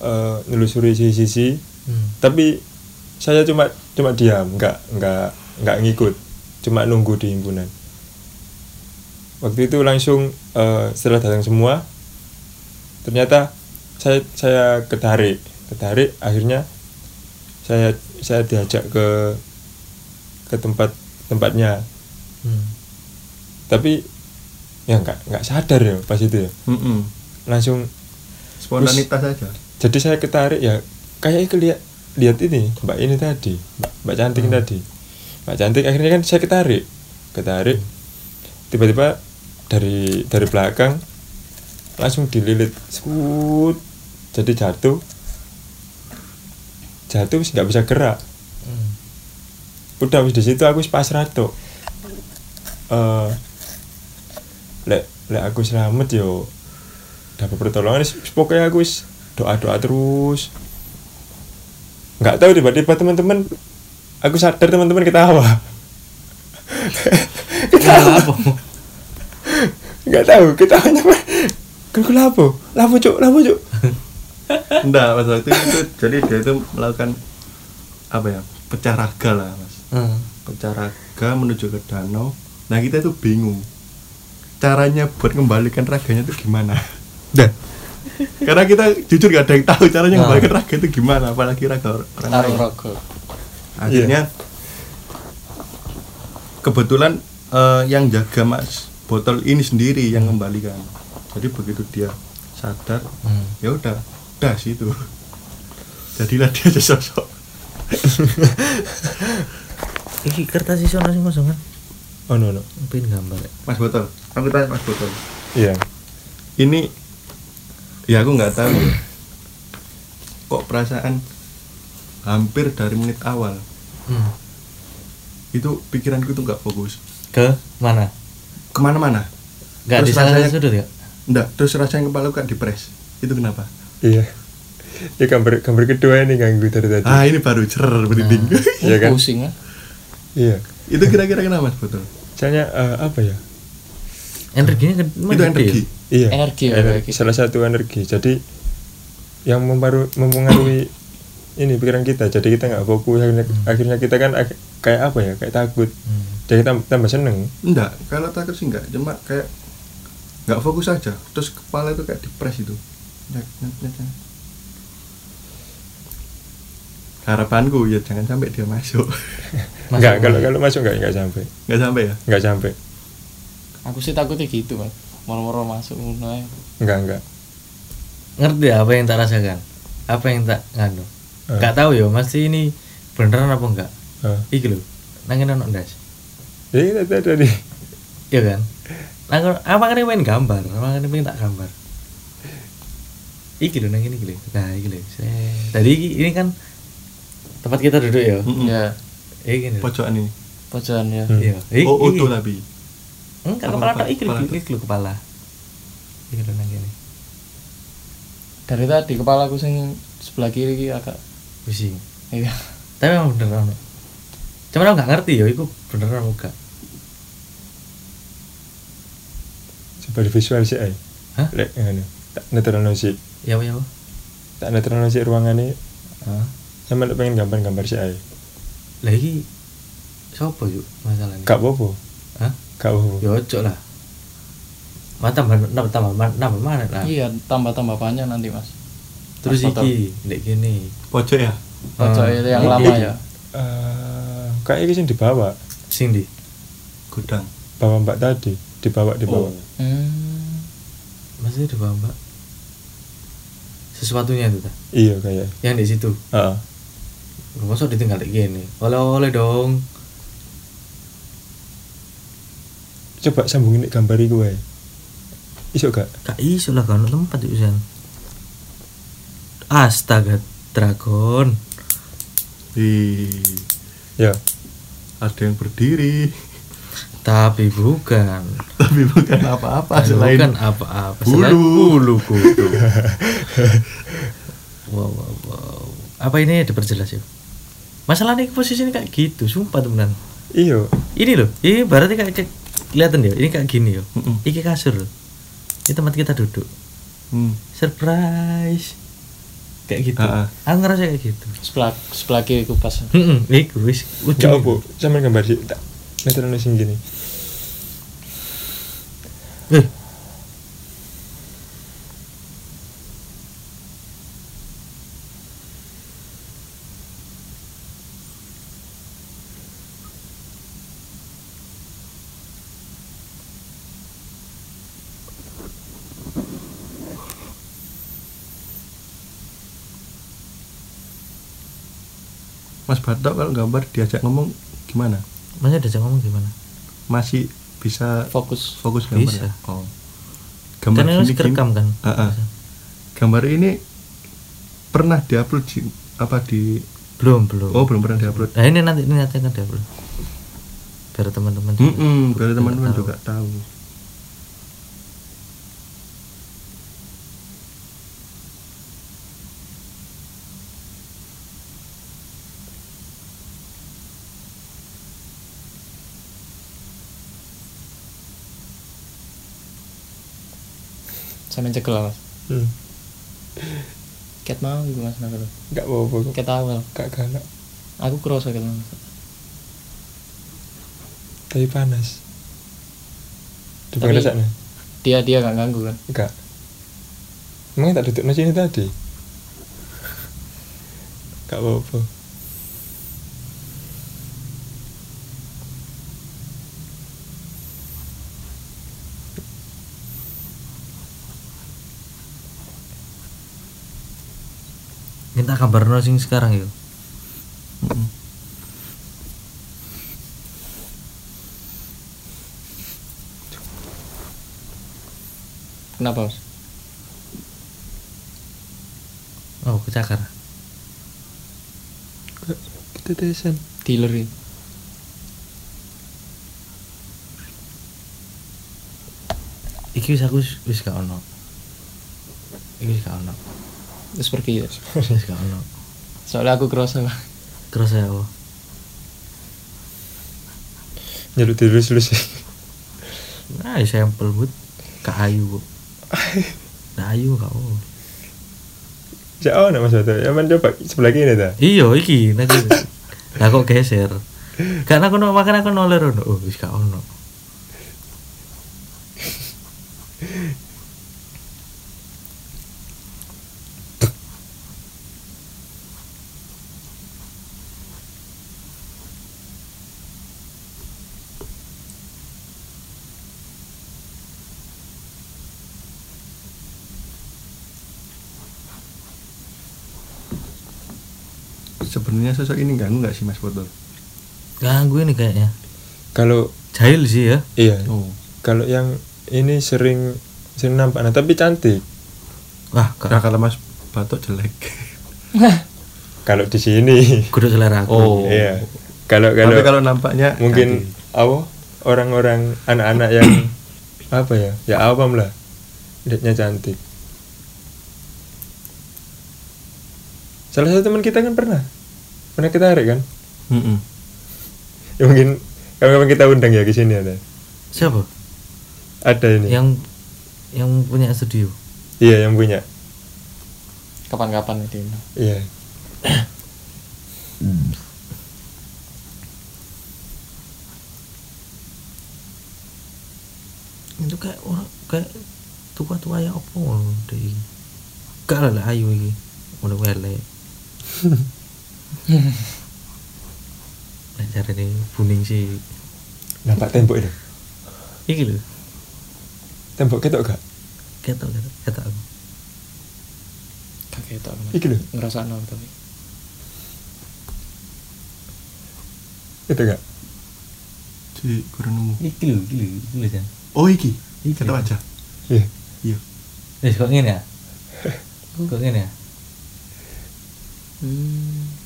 eh, nelusuri sisi-sisi. Hmm. tapi saya cuma cuma diam nggak nggak nggak ngikut. Cuma nunggu di himpunan. Waktu itu langsung eh, setelah datang semua ternyata saya saya ketarik ketarik. Akhirnya saya saya diajak ke ke tempat tempatnya Hmm. tapi ya nggak nggak sadar ya pas itu ya Mm-mm. langsung spontanitas saja jadi saya ketarik ya kayak lihat lihat ini mbak ini tadi mbak, mbak cantik Hmm. tadi mbak cantik akhirnya kan saya ketarik ketarik tiba-tiba dari dari belakang langsung dililit skut jadi jatuh jatuh nggak bisa gerak. Udah wis di situ aku pasrah tuh eh lek lek aku selamat yo dapat pertolongan pokoknya aku wis doa doa terus. Nggak tahu tiba-tiba teman-teman aku sadar teman-teman ketawa. Kenapa? apa? nggak tahu ketawanya apa? Kan lapo? Lapo cuk lapo cuk? Enggak pada waktu itu jadi dia itu melakukan apa ya pecah raga lah mas Hmm. pecah raga menuju ke danau. Nah kita itu bingung. Caranya buat kembalikan raganya itu gimana? Dah. Karena kita jujur gak ada yang tahu caranya Nah. kembalikan raga itu gimana apalagi raga or- orang lain. Akhirnya kebetulan eh, yang jaga mas botol ini sendiri yang kembalikan jadi begitu dia sadar Hmm. ya udah das itu jadilah dia sosok Iki kertas iso nasi kosong kan? oh no no Pengen gambar. ya. mas botol aku tanya mas botol iya ini ya aku nggak tahu ya. kok perasaan hampir dari menit awal Hmm. itu pikiranku tuh nggak fokus Ke mana? ke mana-mana Gak di salah sudut ya? Nggak, terus rasanya kepala kayak depres itu kenapa iya ya gambar gambar kedua ini ganggu dari tadi ah ini baru cer berinding Iya kan? pusing ya iya. Itu kira-kira kenapa Mas Botol? misalnya eh, apa ya? Energinya kan Itu energi. iya. Energi ya, ener- kayak gitu. salah satu energi. Jadi yang mempengaruhi, mempengaruhi ini pikiran kita. Jadi kita nggak fokus. Akhirnya, akhirnya kita kan ak- kayak apa ya? Kayak takut. Hmm. jadi kita tambah seneng. Enggak, kalau takut sih enggak, cuma kayak nggak fokus aja. Terus kepala itu kayak depres itu. Harapanku ya jangan sampai dia masuk. Masuk nggak kalau kalau masuk nggak nggak sampai Nggak sampai ya? nggak sampai Aku sih takutnya gitu, Mas. Moro-moro masuk ngono ae. nggak nggak ngerti apa yang tak rasakan apa yang tak nganu Eh. nggak tahu ya mesti ini beneran apa enggak Eh. iki lho nangin ono ndas ya kita tadi tadi iya kan nang apa kan main gambar apa kan pengen tak gambar iki lho nang ini iki lho nah iki lho Set. tadi iki, ini kan tempat kita duduk ya Mm-mm. Ya, iki lho Pojokan ini. pojokan ya. Hmm. iya iki Oh, iki. utuh tapi. enggak kepala kepala- tok iki kepala iki lho kepala iki nang kene Dari tadi kepalaku sing sebelah kiri iki agak pusing iya. tapi emang beneran ono cuman aku nggak ngerti ya itu beneran apa enggak coba di visual sih ay Hah? lek ngene tak netral sih ya apa ya apa tak netral sih ruangan ini Hah? Sama lek pengen gambar-gambar sih ay lah iki siapa yuk masalahnya gak apa-apa Hah? gak apa-apa ya ojo lah mana tambah nambah tambah nambah mana lah Iya, tambah-tambah banyak nanti, Mas. terus Mas iki dek gini Pojok ya? Pojok itu yang Iki. lama ya. Eh, kayak ini sih dibawa sing di Gudang. bawa mbak tadi dibawa dibawa Oh. Hmm. masih di bawah mbak sesuatunya itu ta iya kayak yang di situ Heeh. Masa ditinggal gini oleh oleh dong. Coba sambungin nek gambar iku wae. Iso gak? Kak iso lah kan tempat yuk san astaga dragon. Ih, ya. Ada yang berdiri. tapi bukan. Tapi bukan apa-apa selain bukan apa-apa bulu. selain bulu kudu. Wow, wow, wow. apa ini diperjelas ya masalahnya posisi ini kayak gitu sumpah temenan iya ini loh ini berarti kayak, kayak kelihatan ya ini kayak gini yo Mm-mm. ini kasur loh ini tempat kita duduk Hmm. surprise kayak gitu Ah, ah. aku ngerasa kayak gitu Sebelah sebelah kiri ku pas. Heeh, iku wis gak apa sama gambar sih tak netral sing gini Eh. Mas Batok kalau gambar diajak ngomong gimana? Masnya diajak ngomong gimana? Masih bisa Fokus. fokus gambar? Bisa. ya? Oh. Kan ini gini- masih kerekam kan? Ah, ah. Gambar ini pernah diupload di apa di Belum, belum. Oh, belum pernah diupload. Nah, ini nanti ini nanti akan diupload. Biar teman-teman juga- Mm-mm, biar juga teman-teman tahu. juga tahu. Sampe cekel Mas. hmm. Ket mau iku Mas nak lho. gak apa-apa kok. Ket awal. gak galak Aku kroso ket Mas. tapi panas di Tapi- sana Dia dia gak ganggu kan. enggak emangnya tak duduk nasi ini tadi gak apa-apa Minta kabar no sing sekarang yuk. Kenapa Mas? Oh, kecakar. kita tesan Dealer ini. Iki wis aku wis- wis gak ono. Iki wis gak ono. Terus pergi ya. Wis gak ono. Soalnya aku kroso. Terus ya apa? nyeluk dilus-lus nah sampel but kak ayu bu nah, ayu kak oh ya oh mas Bato? Ya man coba sebelah kiri ta iya iki nanti. Lah kok geser? Karena aku no makan aku noler ono. Oh wis gak ono sosok ini ganggu nggak sih mas botol ganggu ini kayaknya. Kalau jahil sih ya. Iya. Oh. Kalau yang ini sering sering nampak. Nah tapi cantik. Wah nah kalau mas batok jelek. Kalau di sini. Kudu selera aku. Oh. iya. Kalau kalau tapi kalau nampaknya mungkin apa? Orang-orang anak-anak yang apa ya? Ya awam lah. Lihatnya cantik. Salah satu teman kita kan pernah pernah kita tarik kan? Mm-mm. ya mungkin kapan-kapan kita undang ya ke sini ada. Siapa? Ada ini. Yang yang punya studio? Iya yang punya. Kapan-kapan itu iya. Itu kayak orang kayak tua tua ya apa? Ngono deh gak lah ayu iki udah wele nah cara ini kuning sih. Nampak tembok itu iki lho. Tembok ketok gak? Ketok ketok ketok. Aku kakek tak iki lho. Ngerasa tapi. Itu gak? Si kurang nemu. Iki lho iki lho iki lho Jan. Oh iki? Iki. kita aja. Iya. Iya. Wis kok ngene ya? Kok ngene ya? Hmm.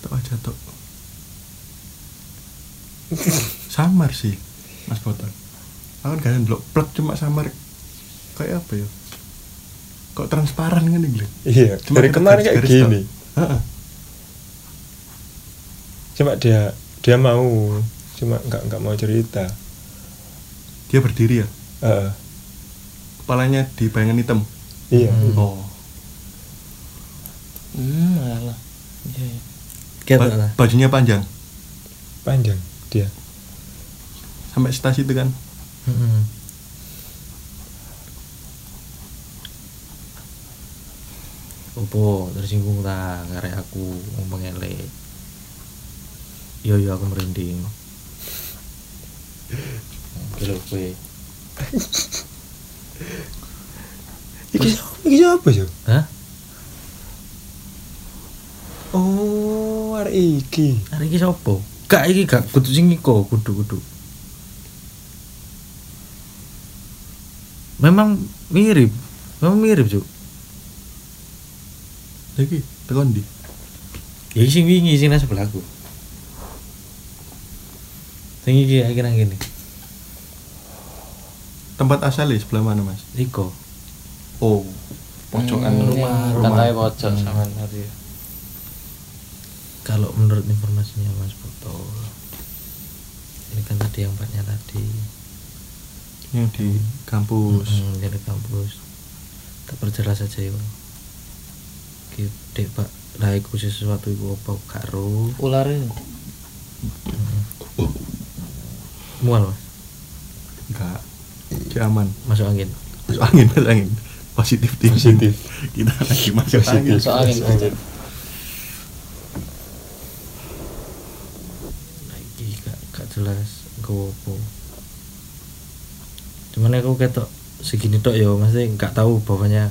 Kita aja tok samar sih mas botol aku kan kalian blok plek cuma samar. Kayak apa ya? Kok transparan kan nih iya Cuma dari kemarin kayak gini. Heeh. cuma dia dia mau cuma nggak nggak mau cerita. Dia berdiri ya? Heeh. kepalanya di bayangan hitam? Iya. Hmm. oh. Hmm alah. Iya iya. Ketok Ba- lah bajunya panjang panjang dia sampai stasi itu kan Mm-mm. Opo tersinggung ta karek aku ngomong elek. Yo yo aku merinding. Oke lho kowe. iki iki siapa sih Hah? oh arek iki Hari iki sapa? Gak iki gak kudu sing iko, kudu kudu. Memang mirip. Memang mirip, Cuk. lagi tekan di Ya iki sing wingi sing nang sebelahku. Sing iki iki nang kene. tempat asalnya sebelah mana mas Iko. oh pojokan Hmm, rumah rumah tangkai pojok sama tadi Kalau menurut informasinya Mas Boto, ini kan tadi yang empatnya tadi yang di kampus Hmm, dari kampus. Tak perjelas saja yo. Gede pak, lah iku sesuatu iku apa karo ular ini mual mas, enggak Dia aman masuk angin. masuk angin masuk angin positif. Positif. kita lagi masuk Positif. angin Masuk angin. Angin. Lagi gak gak jelas gue apa. Cuman aku ketok segini tok ya, masih nggak tahu bahwanya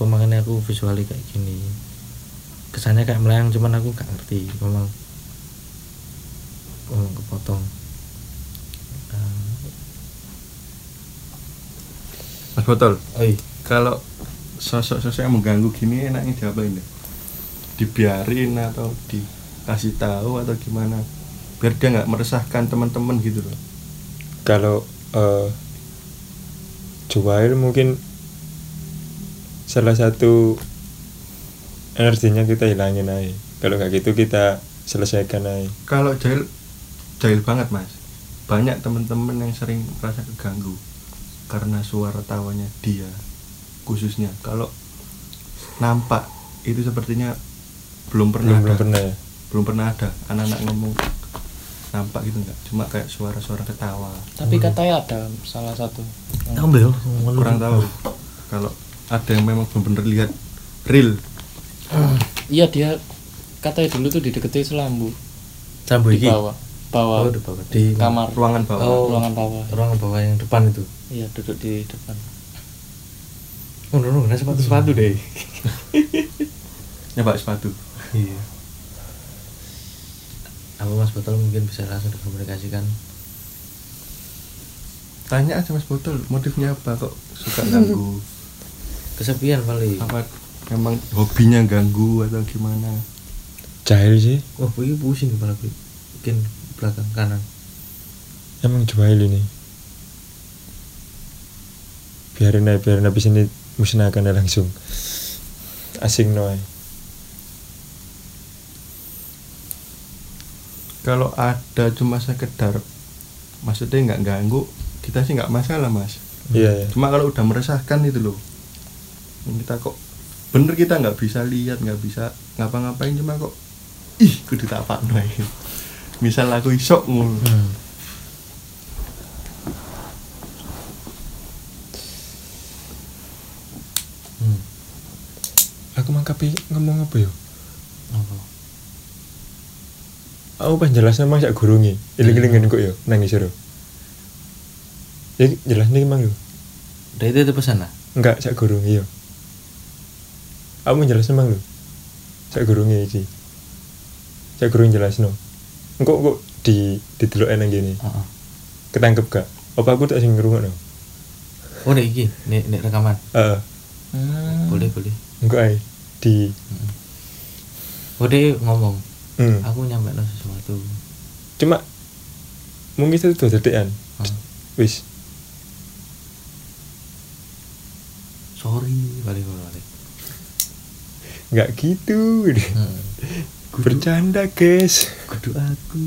pemangannya aku visualnya kayak gini. Kesannya kayak melayang, cuman aku nggak ngerti. Memang memang kepotong. Mas botol Oi, kalau sosok-sosok yang mengganggu gini enaknya diapain deh dibiarin atau dikasih tahu atau gimana biar dia nggak meresahkan teman-teman gitu loh. Kalau eh Juwail mungkin salah satu energinya kita hilangin aja kalau nggak gitu kita selesaikan aja kalau jahil jahil banget mas. Banyak teman-teman yang sering merasa keganggu karena suara tawanya dia khususnya. Kalau nampak itu sepertinya belum pernah belum, belum ada. pernah ya? Belum pernah ada. Anak-anak ngomong nampak gitu enggak cuma kayak suara-suara ketawa. Tapi katanya ada salah satu. Yo. kurang tahu. Kalau ada yang memang benar-benar lihat real. Iya dia katanya dulu tuh dideketi selambu. Sambo di bawah. Bawah. Oh, di bawah. Di kamar. Ruangan bawah. Oh. ruangan bawah. Ruangan bawah yang depan itu. iya duduk di depan. Oh, no, no, nah sepatu-sepatu deh. nyoba sepatu. Iya. Apa Mas Botol mungkin bisa langsung dikomunikasikan? tanya aja mas botol motifnya apa kok suka ganggu Kesepian kali. apa memang hobinya ganggu atau gimana jahil sih Wah, ini pusing kepala gue. Bikin belakang kanan. emang jahil ini biarin aja biarin habis ini musnahkan langsung asing noy kalau ada cuma sekedar maksudnya nggak ganggu kita sih nggak masalah mas. Iya ya cuma kalau udah meresahkan itu loh. Kita kok bener kita nggak bisa lihat nggak bisa ngapa-ngapain cuma kok ih kudu tak apa misal aku isok ngono. Hmm. Hmm. aku mangkapi ngomong apa ya Apa? Aku pas jelas nama sak gurungi. Iling-ilingin kok ya nangis seru ya jelas nih emang yo. Udah itu itu pesan lah. enggak sak gurungi yo. Aku mau jelas emang lo sak gurungi iki. Sak gurung jelas no engkau kok di di teluk enang gini Heeh. ketangkep gak? Apa aku tak sing ngerungok no Oh, nek iki, nek nek rekaman. uh, Hmm. Boleh, boleh. engkau ay di. Oh, dia ngomong, hmm. aku nyampe sesuatu. cuma mungkin itu tuh dedekan Hmm. wis Sorry, balik balik. nggak gitu Hmm. bercanda guys Kudu aku.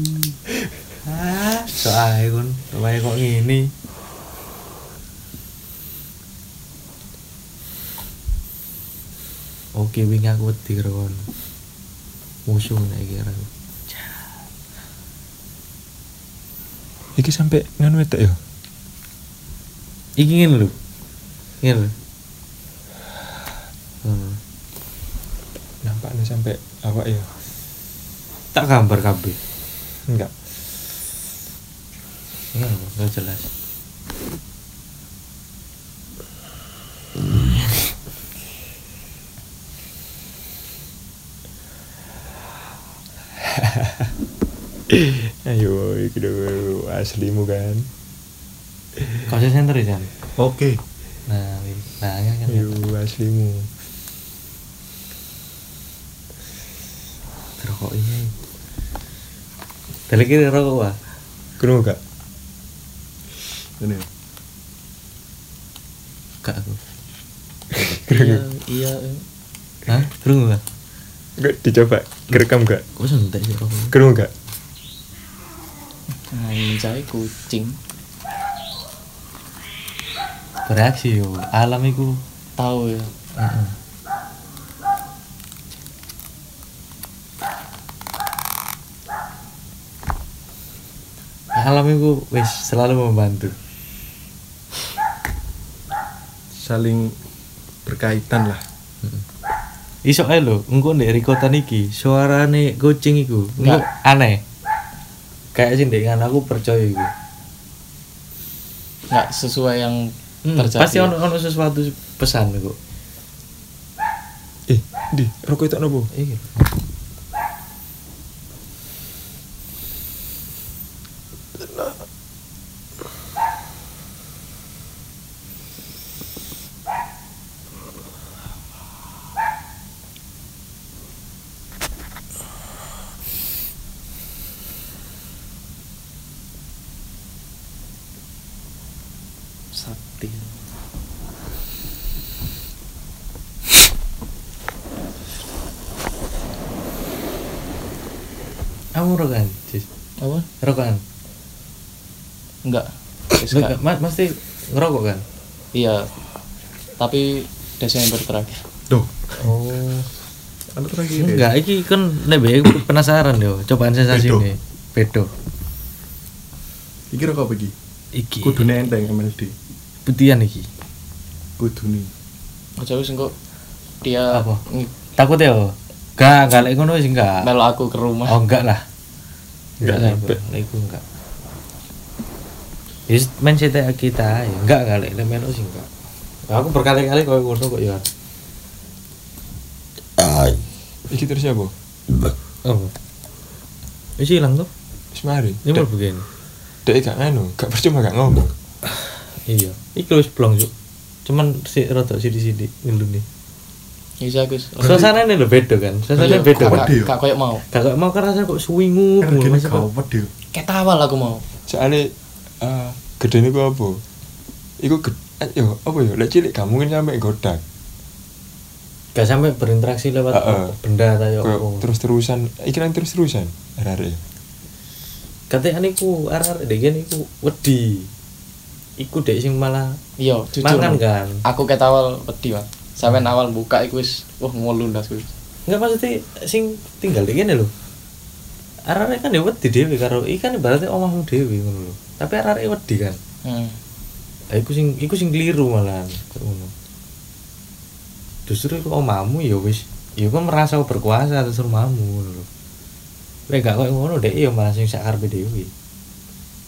Ah, soalnya kon, soalnya kok gini. Oke, wingi aku wedi karo kon. Musuh nek kira. iki sampai nganu yo Iki ngene lho. Ngene lho. Hmm. nampaknya sampai awak ya Tak gambar kabeh. enggak enggak jelas. Ayo dulu aslimu kan Kau center ya, oke Nah, nah, kan kan. ayo aslimu Rokok ini. Tadi kira rokok wah. kurung gak ini Gak aku. iya iya. Hah? Kerungu gak? enggak dicoba kerekam gak Kok santai sih rokok? kurung gak anjay kucing Bereaksi yo. Alam iku. tahu ya Heeh. Alam iku wis selalu membantu. saling berkaitan lah Iso ae lho, engko ndek rikotan iki suarane kucing iku. Engko aneh. Kayak sing ndek ngan aku percaya iku. nggak sesuai yang Hmm, terjadi pasti ono ono sesuatu pesan iku. eh di rokok itu nopo Iki. Sakti Kamu rokokan, Cis. apa Rokokan. enggak Wis Lu gak. nggak- mas mesti ngerokok kan iya tapi Desember terakhir Duh, oh anu terakhir. ya? enggak iki kan nek bae penasaran yo cobaan sensasi Bedo. ini bedo Iki rokok apa iki? iki Kudune enteng MLD. Putihan iki? Kudune. aja wis engko dia Apa? takut ya enggak enggak lek ngono wis enggak. Melu aku ke rumah. Oh enggak lah. Enggak lah, nyampe. lek iku enggak. Yes, main cerita kita ya enggak kali lek melu sih enggak. Aku berkali-kali koyo ngono kok ya iki terus apa oh. Wis ilang tuh wis mari. Ini mau begini? Dek gak nganu gak percuma gak ngomong iya iki wis blong Cuk. cuman si rada sidi-sidi ngilu nih Iya Gus. suasana ini lo beda kan suasana Iya, beda kan. Gak koyo mau. Kakak mau kerasa kok swingu Kan gini kau pedih. Ketawal aku mau. soalnya uh, gede ini apa iku gede yo apa yo lek cilik gak mungkin sampai godak gak sampai berinteraksi lewat Heeh. benda atau Kayak apa terus terusan iki kan terus terusan arek katanya niku arah dek niku wedi iku dek sing malah Iya, jujur. mangan kan Aku ketawal wedi, Mas. Sampeyan awal buka iku wis wah ngolundas kuwi. enggak maksudnya sing tinggal dek lho arah kan ya wedi dewi karo ikan ibaratnya omahmu dewi ngono lho tapi arah wedi kan Hmm. Lah iku sing iku sing keliru malahan kayak ngono. Justru iku omahmu ya wis ya kan merasa berkuasa atas rumahmu ngono lho. Lek gak koyo ngono dek ya malah sing sakarepe dhewe.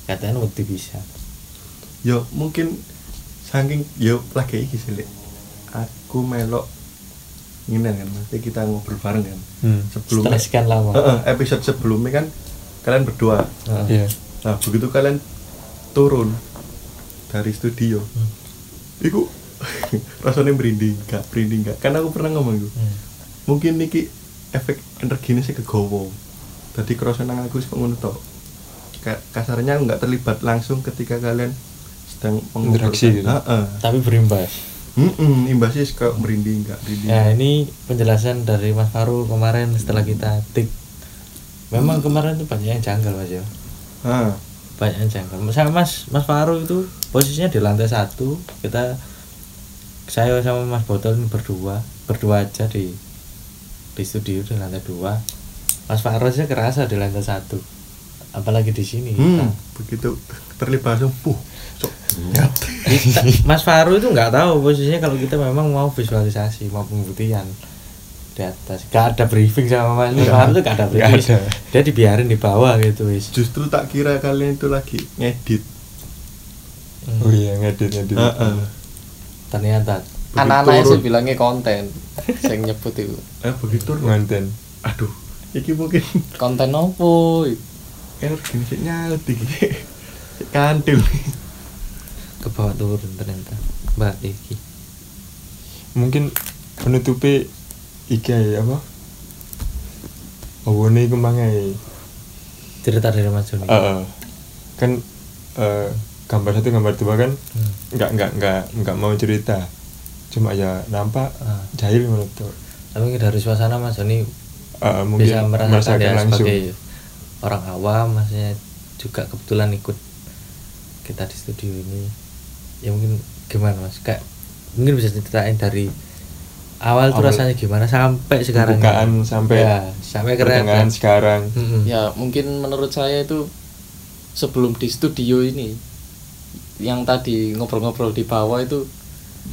Katanya wedi bisa. Yo mungkin saking yo lagi iki sih. Aku melok ngene kan, nanti kita ngobrol bareng kan. hmm. Sebelumnya Setelah sekian lama. Heeh, episode sebelumnya kan kalian berdua. Heeh. iya Nah, begitu kalian turun dari studio, Hmm. iku rasanya merinding, gak merinding gak? Karena aku pernah ngomong itu. Hmm. Mungkin niki efek energinya sih kegowo. Tadi kerasa nang aku sih ngono. Kayak kasarnya aku nggak terlibat langsung ketika kalian sedang mengobrol. Interaksi gitu. Heeh. Tapi berimbas. Mm-mm, imbasnya kayak merinding gak merinding. Ya ini penjelasan dari Mas Faru kemarin setelah kita tik. Memang kemarin itu banyak yang janggal Mas ya. Ah, banyak yang janggal sama Mas Mas Faru itu posisinya di lantai satu kita saya sama Mas Botol ini berdua berdua aja di di studio di lantai dua Mas Faru aja kerasa di lantai satu apalagi di sini hmm, kita. begitu terlibat langsung, puh, sok nyat. Kita- Mas Faru itu nggak tahu posisinya kalau kita memang mau visualisasi mau pembuktian di atas gak ada briefing sama Mas. Faru tuh gak ada Nggak briefing ada. dia dibiarin di bawah gitu wis Justru tak kira kalian itu lagi ngedit. Hmm. oh iya ngedit ngedit Heeh. ternyata Begitu Anak-anaknya turun. sih bilangnya konten. Sing nyebut itu. Eh begitu ngonten Aduh, iki mungkin Konten opo? nyaut iki. Sik Kantil. Ke bawah turun ternyata. Mbak Iki mungkin penutupi iki apa? Oh ini kemangnya cerita dari Mas Joni. Heeh. kan eh, gambar satu gambar dua kan Hmm. nggak nggak nggak nggak mau cerita. Cuma ya nampak Ah. jahil menurut tapi dari suasana Mas Joni. Eh, mungkin bisa merasakan merasakan dia langsung. sebagai orang awam maksudnya juga kebetulan ikut kita di studio ini ya mungkin gimana mas? Kayak mungkin bisa ceritain dari awal tuh rasanya gimana sampai sekarang Pembukaan sampai ya, sampai pertengahan keren sekarang Ya, mungkin menurut saya itu sebelum di studio ini yang tadi ngobrol-ngobrol di bawah itu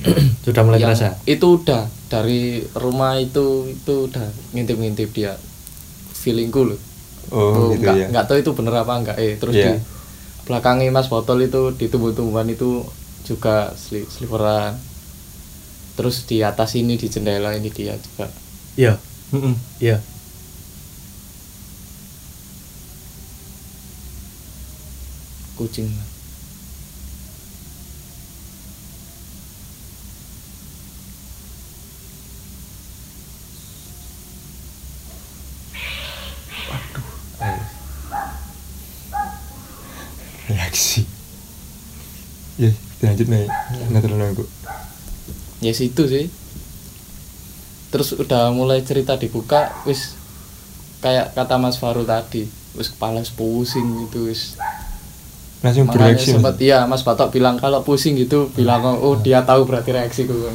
sudah mulai yang terasa itu udah dari rumah itu itu udah ngintip-ngintip dia. Feelingku loh. Oh, gitu nggak ya. nggak tahu itu bener apa enggak eh terus Iya. di belakangnya mas botol itu di tumbuh-tumbuhan itu juga sli sliveran. Terus di atas ini di jendela ini dia juga. Iya. Heeh. iya. Kucing reaksi ya lanjut nih nunggu ya situ sih. Terus udah mulai cerita dibuka wis kayak kata Mas Faru tadi wis kepala pusing gitu wis. Langsung makanya bereaksi sempat iya Mas Batok bilang kalau pusing gitu bilang oh dia tahu berarti reaksi gue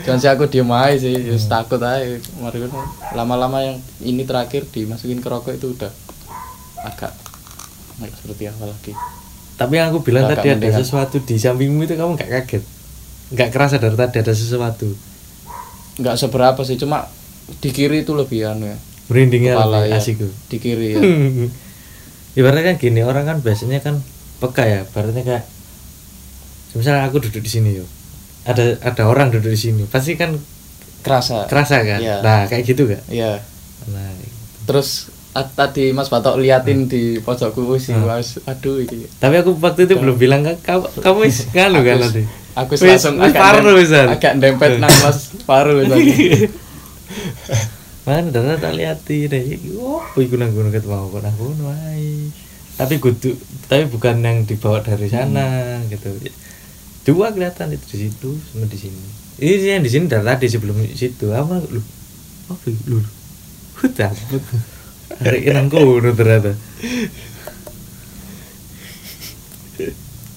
Jangan sih aku diem aja sih, just takut aja. Lama-lama yang ini terakhir dimasukin ke rokok itu udah agak nggak seperti apa lagi. Tapi yang aku bilang Agak tadi ada sesuatu di sampingmu itu kamu nggak kaget nggak kerasa dari tadi ada sesuatu Nggak seberapa sih, cuma di kiri itu lebih anu ya. merindingnya Kepala ya. asik tuh Di kiri ya. ibaratnya kan gini orang kan biasanya kan peka ya ibaratnya kayak misalnya aku duduk di sini yo ada ada orang duduk di sini pasti kan Kerasa. kerasa kan Iya. nah kayak gitu kan Iya. nah Terus a- tadi Mas Batok liatin di pojokku wis Hmm. was aduh ini. tapi aku waktu itu belum bilang ke kamu kamu wis nganu kan Aku- nanti? Aku Wis- langsung wis agak nem- wisan. agak dempet nang Mas Paru wisan. mana dana tak liati deh. Oh iku nang gunung ket mau kok nang gunung wae tapi kudu tapi bukan yang dibawa dari sana gitu. Dua kelihatan itu di situ sama di sini. Ini sih yang di sini dari tadi sebelum situ. Apa lu? Oh lu? Hutan hari nang gunung ternyata.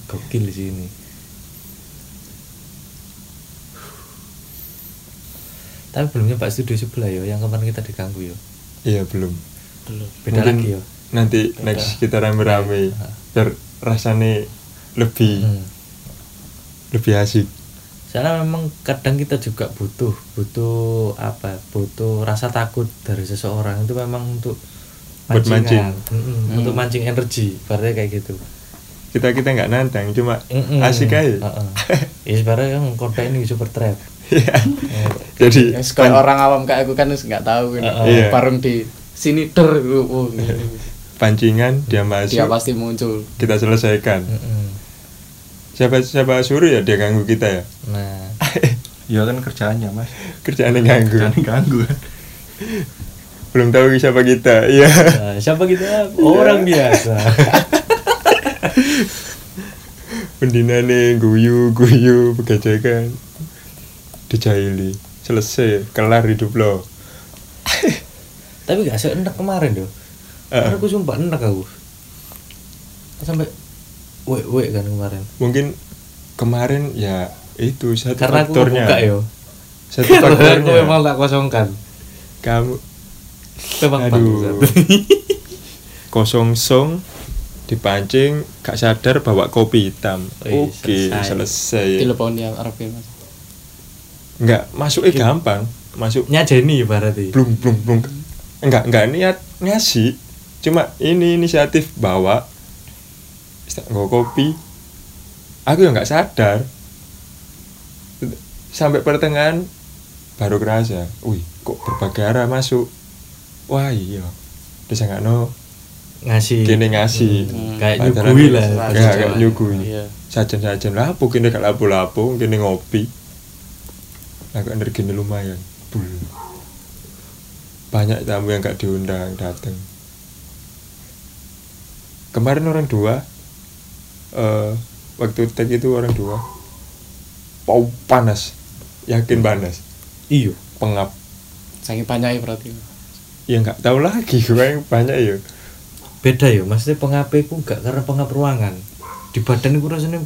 Gokil di sini. Tapi belum nyoba studio sebelah yo yang kemarin kita diganggu yo iya belum. Belum. beda Mungkin lagi yo nanti next kita rame-rame biar rasanya lebih Hmm. lebih asik Soalnya memang kadang kita juga butuh butuh apa? Butuh rasa takut dari seseorang itu memang untuk Buat mancingan. mancing. Hmm. Untuk mancing energi, berarti kayak gitu. kita kita nggak nantang cuma Mm-mm. asik aja Heeh. Ya sebenarnya kan kota ini super trap. Iya. Eh, jadi Yang kayak orang awam kayak aku kan nggak tahu kan. Iya. Bareng di sini der oh, gitu. pancingan dia masuk Dia pasti muncul. kita selesaikan mm-mm. Siapa siapa suruh ya dia ganggu kita ya Nah, Ya kan kerjaannya mas kerjaan yang ganggu Kerjaan ganggu kan belum tahu siapa kita iya nah, siapa kita? Orang biasa. pendina nih guyu guyu begajakan dijaili selesai kelar hidup lo Tapi gak seenak kemarin doh. Heeh. Karena aku sumpah enak aku. Sampai wek wek kan kemarin. mungkin kemarin ya itu satu Karena aku faktornya buka yo. satu Karena aku faktornya memang tak kosongkan. kamu Memang aduh kosong song dipancing gak sadar bawa kopi hitam oke selesai. selesai Telepon yang Arab ya, Mas. nggak masuknya gampang masuk Nyajeni berarti. belum belum belum enggak enggak niat ngasih cuma ini inisiatif bawa nggak kopi. Aku ya nggak sadar. Sampai pertengahan baru kerasa wih kok berbagai arah masuk. Wah iya. Bisa nggak no ngasih. kini ngasih. Hmm. kayak Padahal nyugui ini lah. ya, kayak Jawa. nyugui Iya. sajen sajen lapo kini gak lapo lapo kini ngopi aku energinya lumayan. Bul. banyak tamu yang gak diundang datang kemarin orang dua eh waktu tag itu orang dua pau panas. Yakin panas? Iya. Pengap. Saking banyaknya berarti. ya nggak tahu lagi gue yang banyak ya. Beda ya maksudnya pengape ku gak karena pengap ruangan. Di badan ku rasanya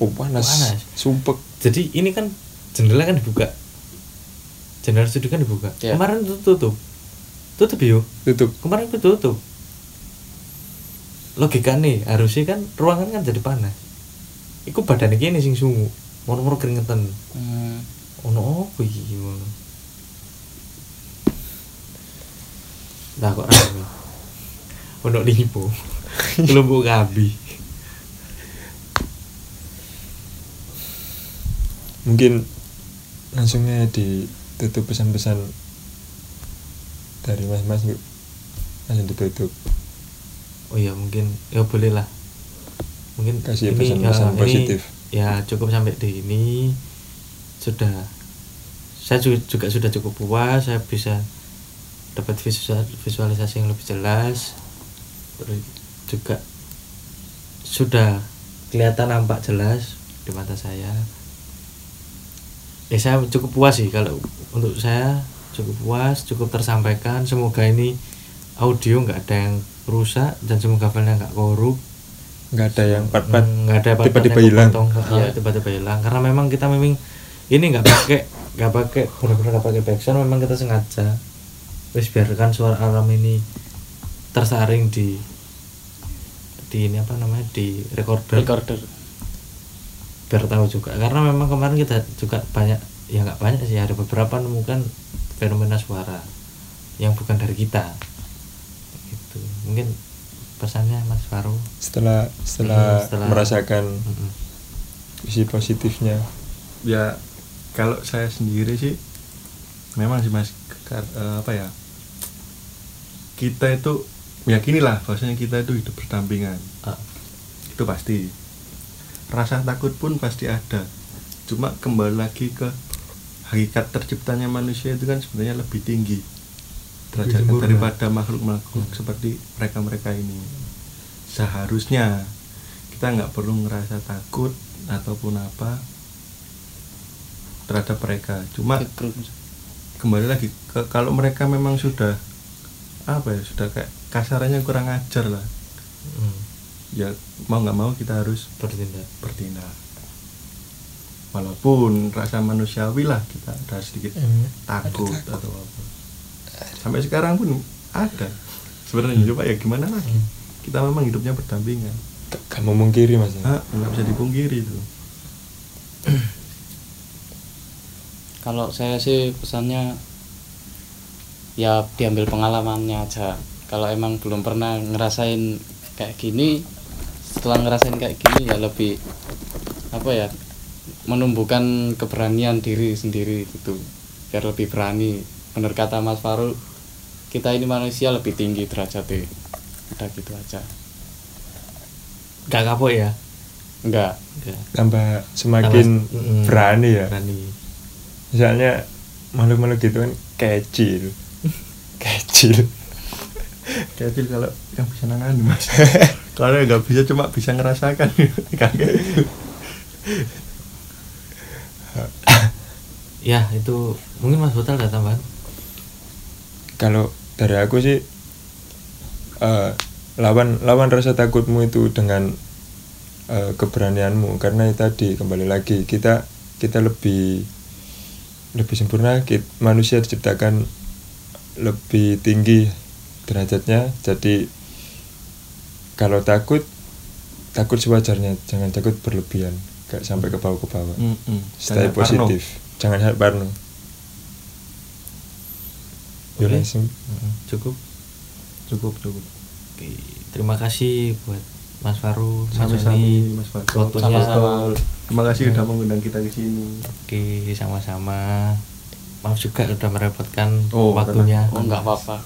pau panas, Panas. sumpek. Jadi ini kan jendela kan dibuka. Jendela studio kan dibuka. Iya. kemarin tuh tutup. Tutup yo tutup. Kemarin itu tutup logika nih harusnya kan ruangan kan jadi panas. Iku badan gini sing sungu moro-moro keringetan. Hmm. ono apa iki ngono? Lah kok rame? Ono lipo. Kelompok kabi. Mungkin langsungnya ditutup pesan-pesan dari mas-mas yuk langsung ditutup oh ya mungkin ya boleh lah. Mungkin Kasih ini, pesan-pesan ya, ini positif. ya cukup sampai di ini. Sudah saya juga, juga sudah cukup puas saya bisa dapat visual, visualisasi yang lebih jelas. Juga sudah kelihatan nampak jelas di mata saya. Ya saya cukup puas sih kalau untuk saya cukup puas cukup tersampaikan. Semoga ini audio nggak ada yang rusak dan semoga filenya nggak korup. Nggak ada yang part-part Hmm, nggak ada tiba-tiba yang hilang. ah, tiba-tiba hilang. Karena memang kita memang ini nggak pakai nggak pakai benar-benar nggak pakai backsound memang kita sengaja. Wis biarkan suara alam ini tersaring di di ini apa namanya di recorder. Recorder. Biar tahu juga. Karena memang kemarin kita juga banyak ya nggak banyak sih ada beberapa nemukan fenomena suara yang bukan dari kita mungkin pesannya Mas Faru. Setelah setelah, Hmm, setelah- merasakan Mm-mm. sisi positifnya. Ya kalau saya sendiri sih memang sih mas kar- eh, apa ya kita itu meyakinilah bahwasanya kita itu hidup berdampingan. Ah, itu pasti. Rasa takut pun pasti ada. Cuma kembali lagi ke hakikat terciptanya manusia itu kan sebenarnya lebih tinggi derajatnya sempurna. daripada makhluk-makhluk seperti mereka-mereka ini. Seharusnya kita nggak perlu ngerasa takut ataupun apa terhadap mereka. Cuma kembali lagi ke, kalau mereka memang sudah apa ya sudah kayak kasarannya kurang ajar lah. Mm, ya mau nggak mau kita harus bertindak. bertindak. Walaupun rasa manusiawi lah kita ada sedikit Hmm, takut, ada atau apa sampai sekarang pun ada. Sebenarnya coba ya gimana lagi? Kita memang hidupnya berdampingan. Gak- gak memungkiri mas. Ah, nggak bisa dipungkiri itu. Kalau saya sih pesannya ya diambil pengalamannya aja. Kalau emang belum pernah ngerasain kayak gini setelah ngerasain kayak gini ya lebih apa ya menumbuhkan keberanian diri sendiri gitu. Biar lebih berani bener kata Mas Faru kita ini manusia lebih tinggi derajatnya. Udah gitu aja. Nggak kapok ya? Enggak Nggak. tambah semakin Tambah- mm, berani ya? Berani. Misalnya makhluk-makhluk gitu kan kecil. Kecil. Kecil kalau yang bisa nangani mas. Kalau nggak bisa cuma bisa ngerasakan. Ya itu mungkin Mas Botal ada tambahan kalau dari aku sih eh, lawan lawan rasa takutmu itu dengan eh, keberanianmu. Karena itu tadi kembali lagi kita kita lebih lebih sempurna. Kit- manusia diciptakan lebih tinggi derajatnya. Jadi kalau takut takut sewajarnya. Jangan takut berlebihan. Gak sampai ke bawah ke bawah. Mm-mm. stay Jangan parno. positif. Jangan sampai parno Mm-mm. cukup. Cukup cukup. Oke, terima kasih buat Mas Faru Mas sami-sami mas Fatul Waktunya. Sama-sama. terima kasih udah mengundang kita ke sini. Oke, sama-sama. Maaf juga udah merepotkan Oh, waktunya. oh enggak apa-apa.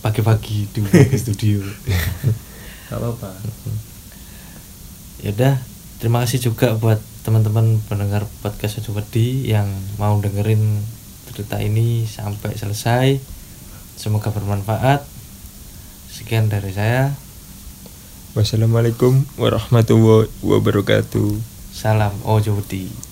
Pagi-pagi di di studio. Gak apa-apa. Ya udah, terima kasih juga buat teman-teman pendengar podcast Sejumedi yang mau dengerin cerita ini sampai selesai. Semoga bermanfaat. Sekian dari saya. Wassalamualaikum warahmatullahi wabarakatuh. Salam Ojo Budi.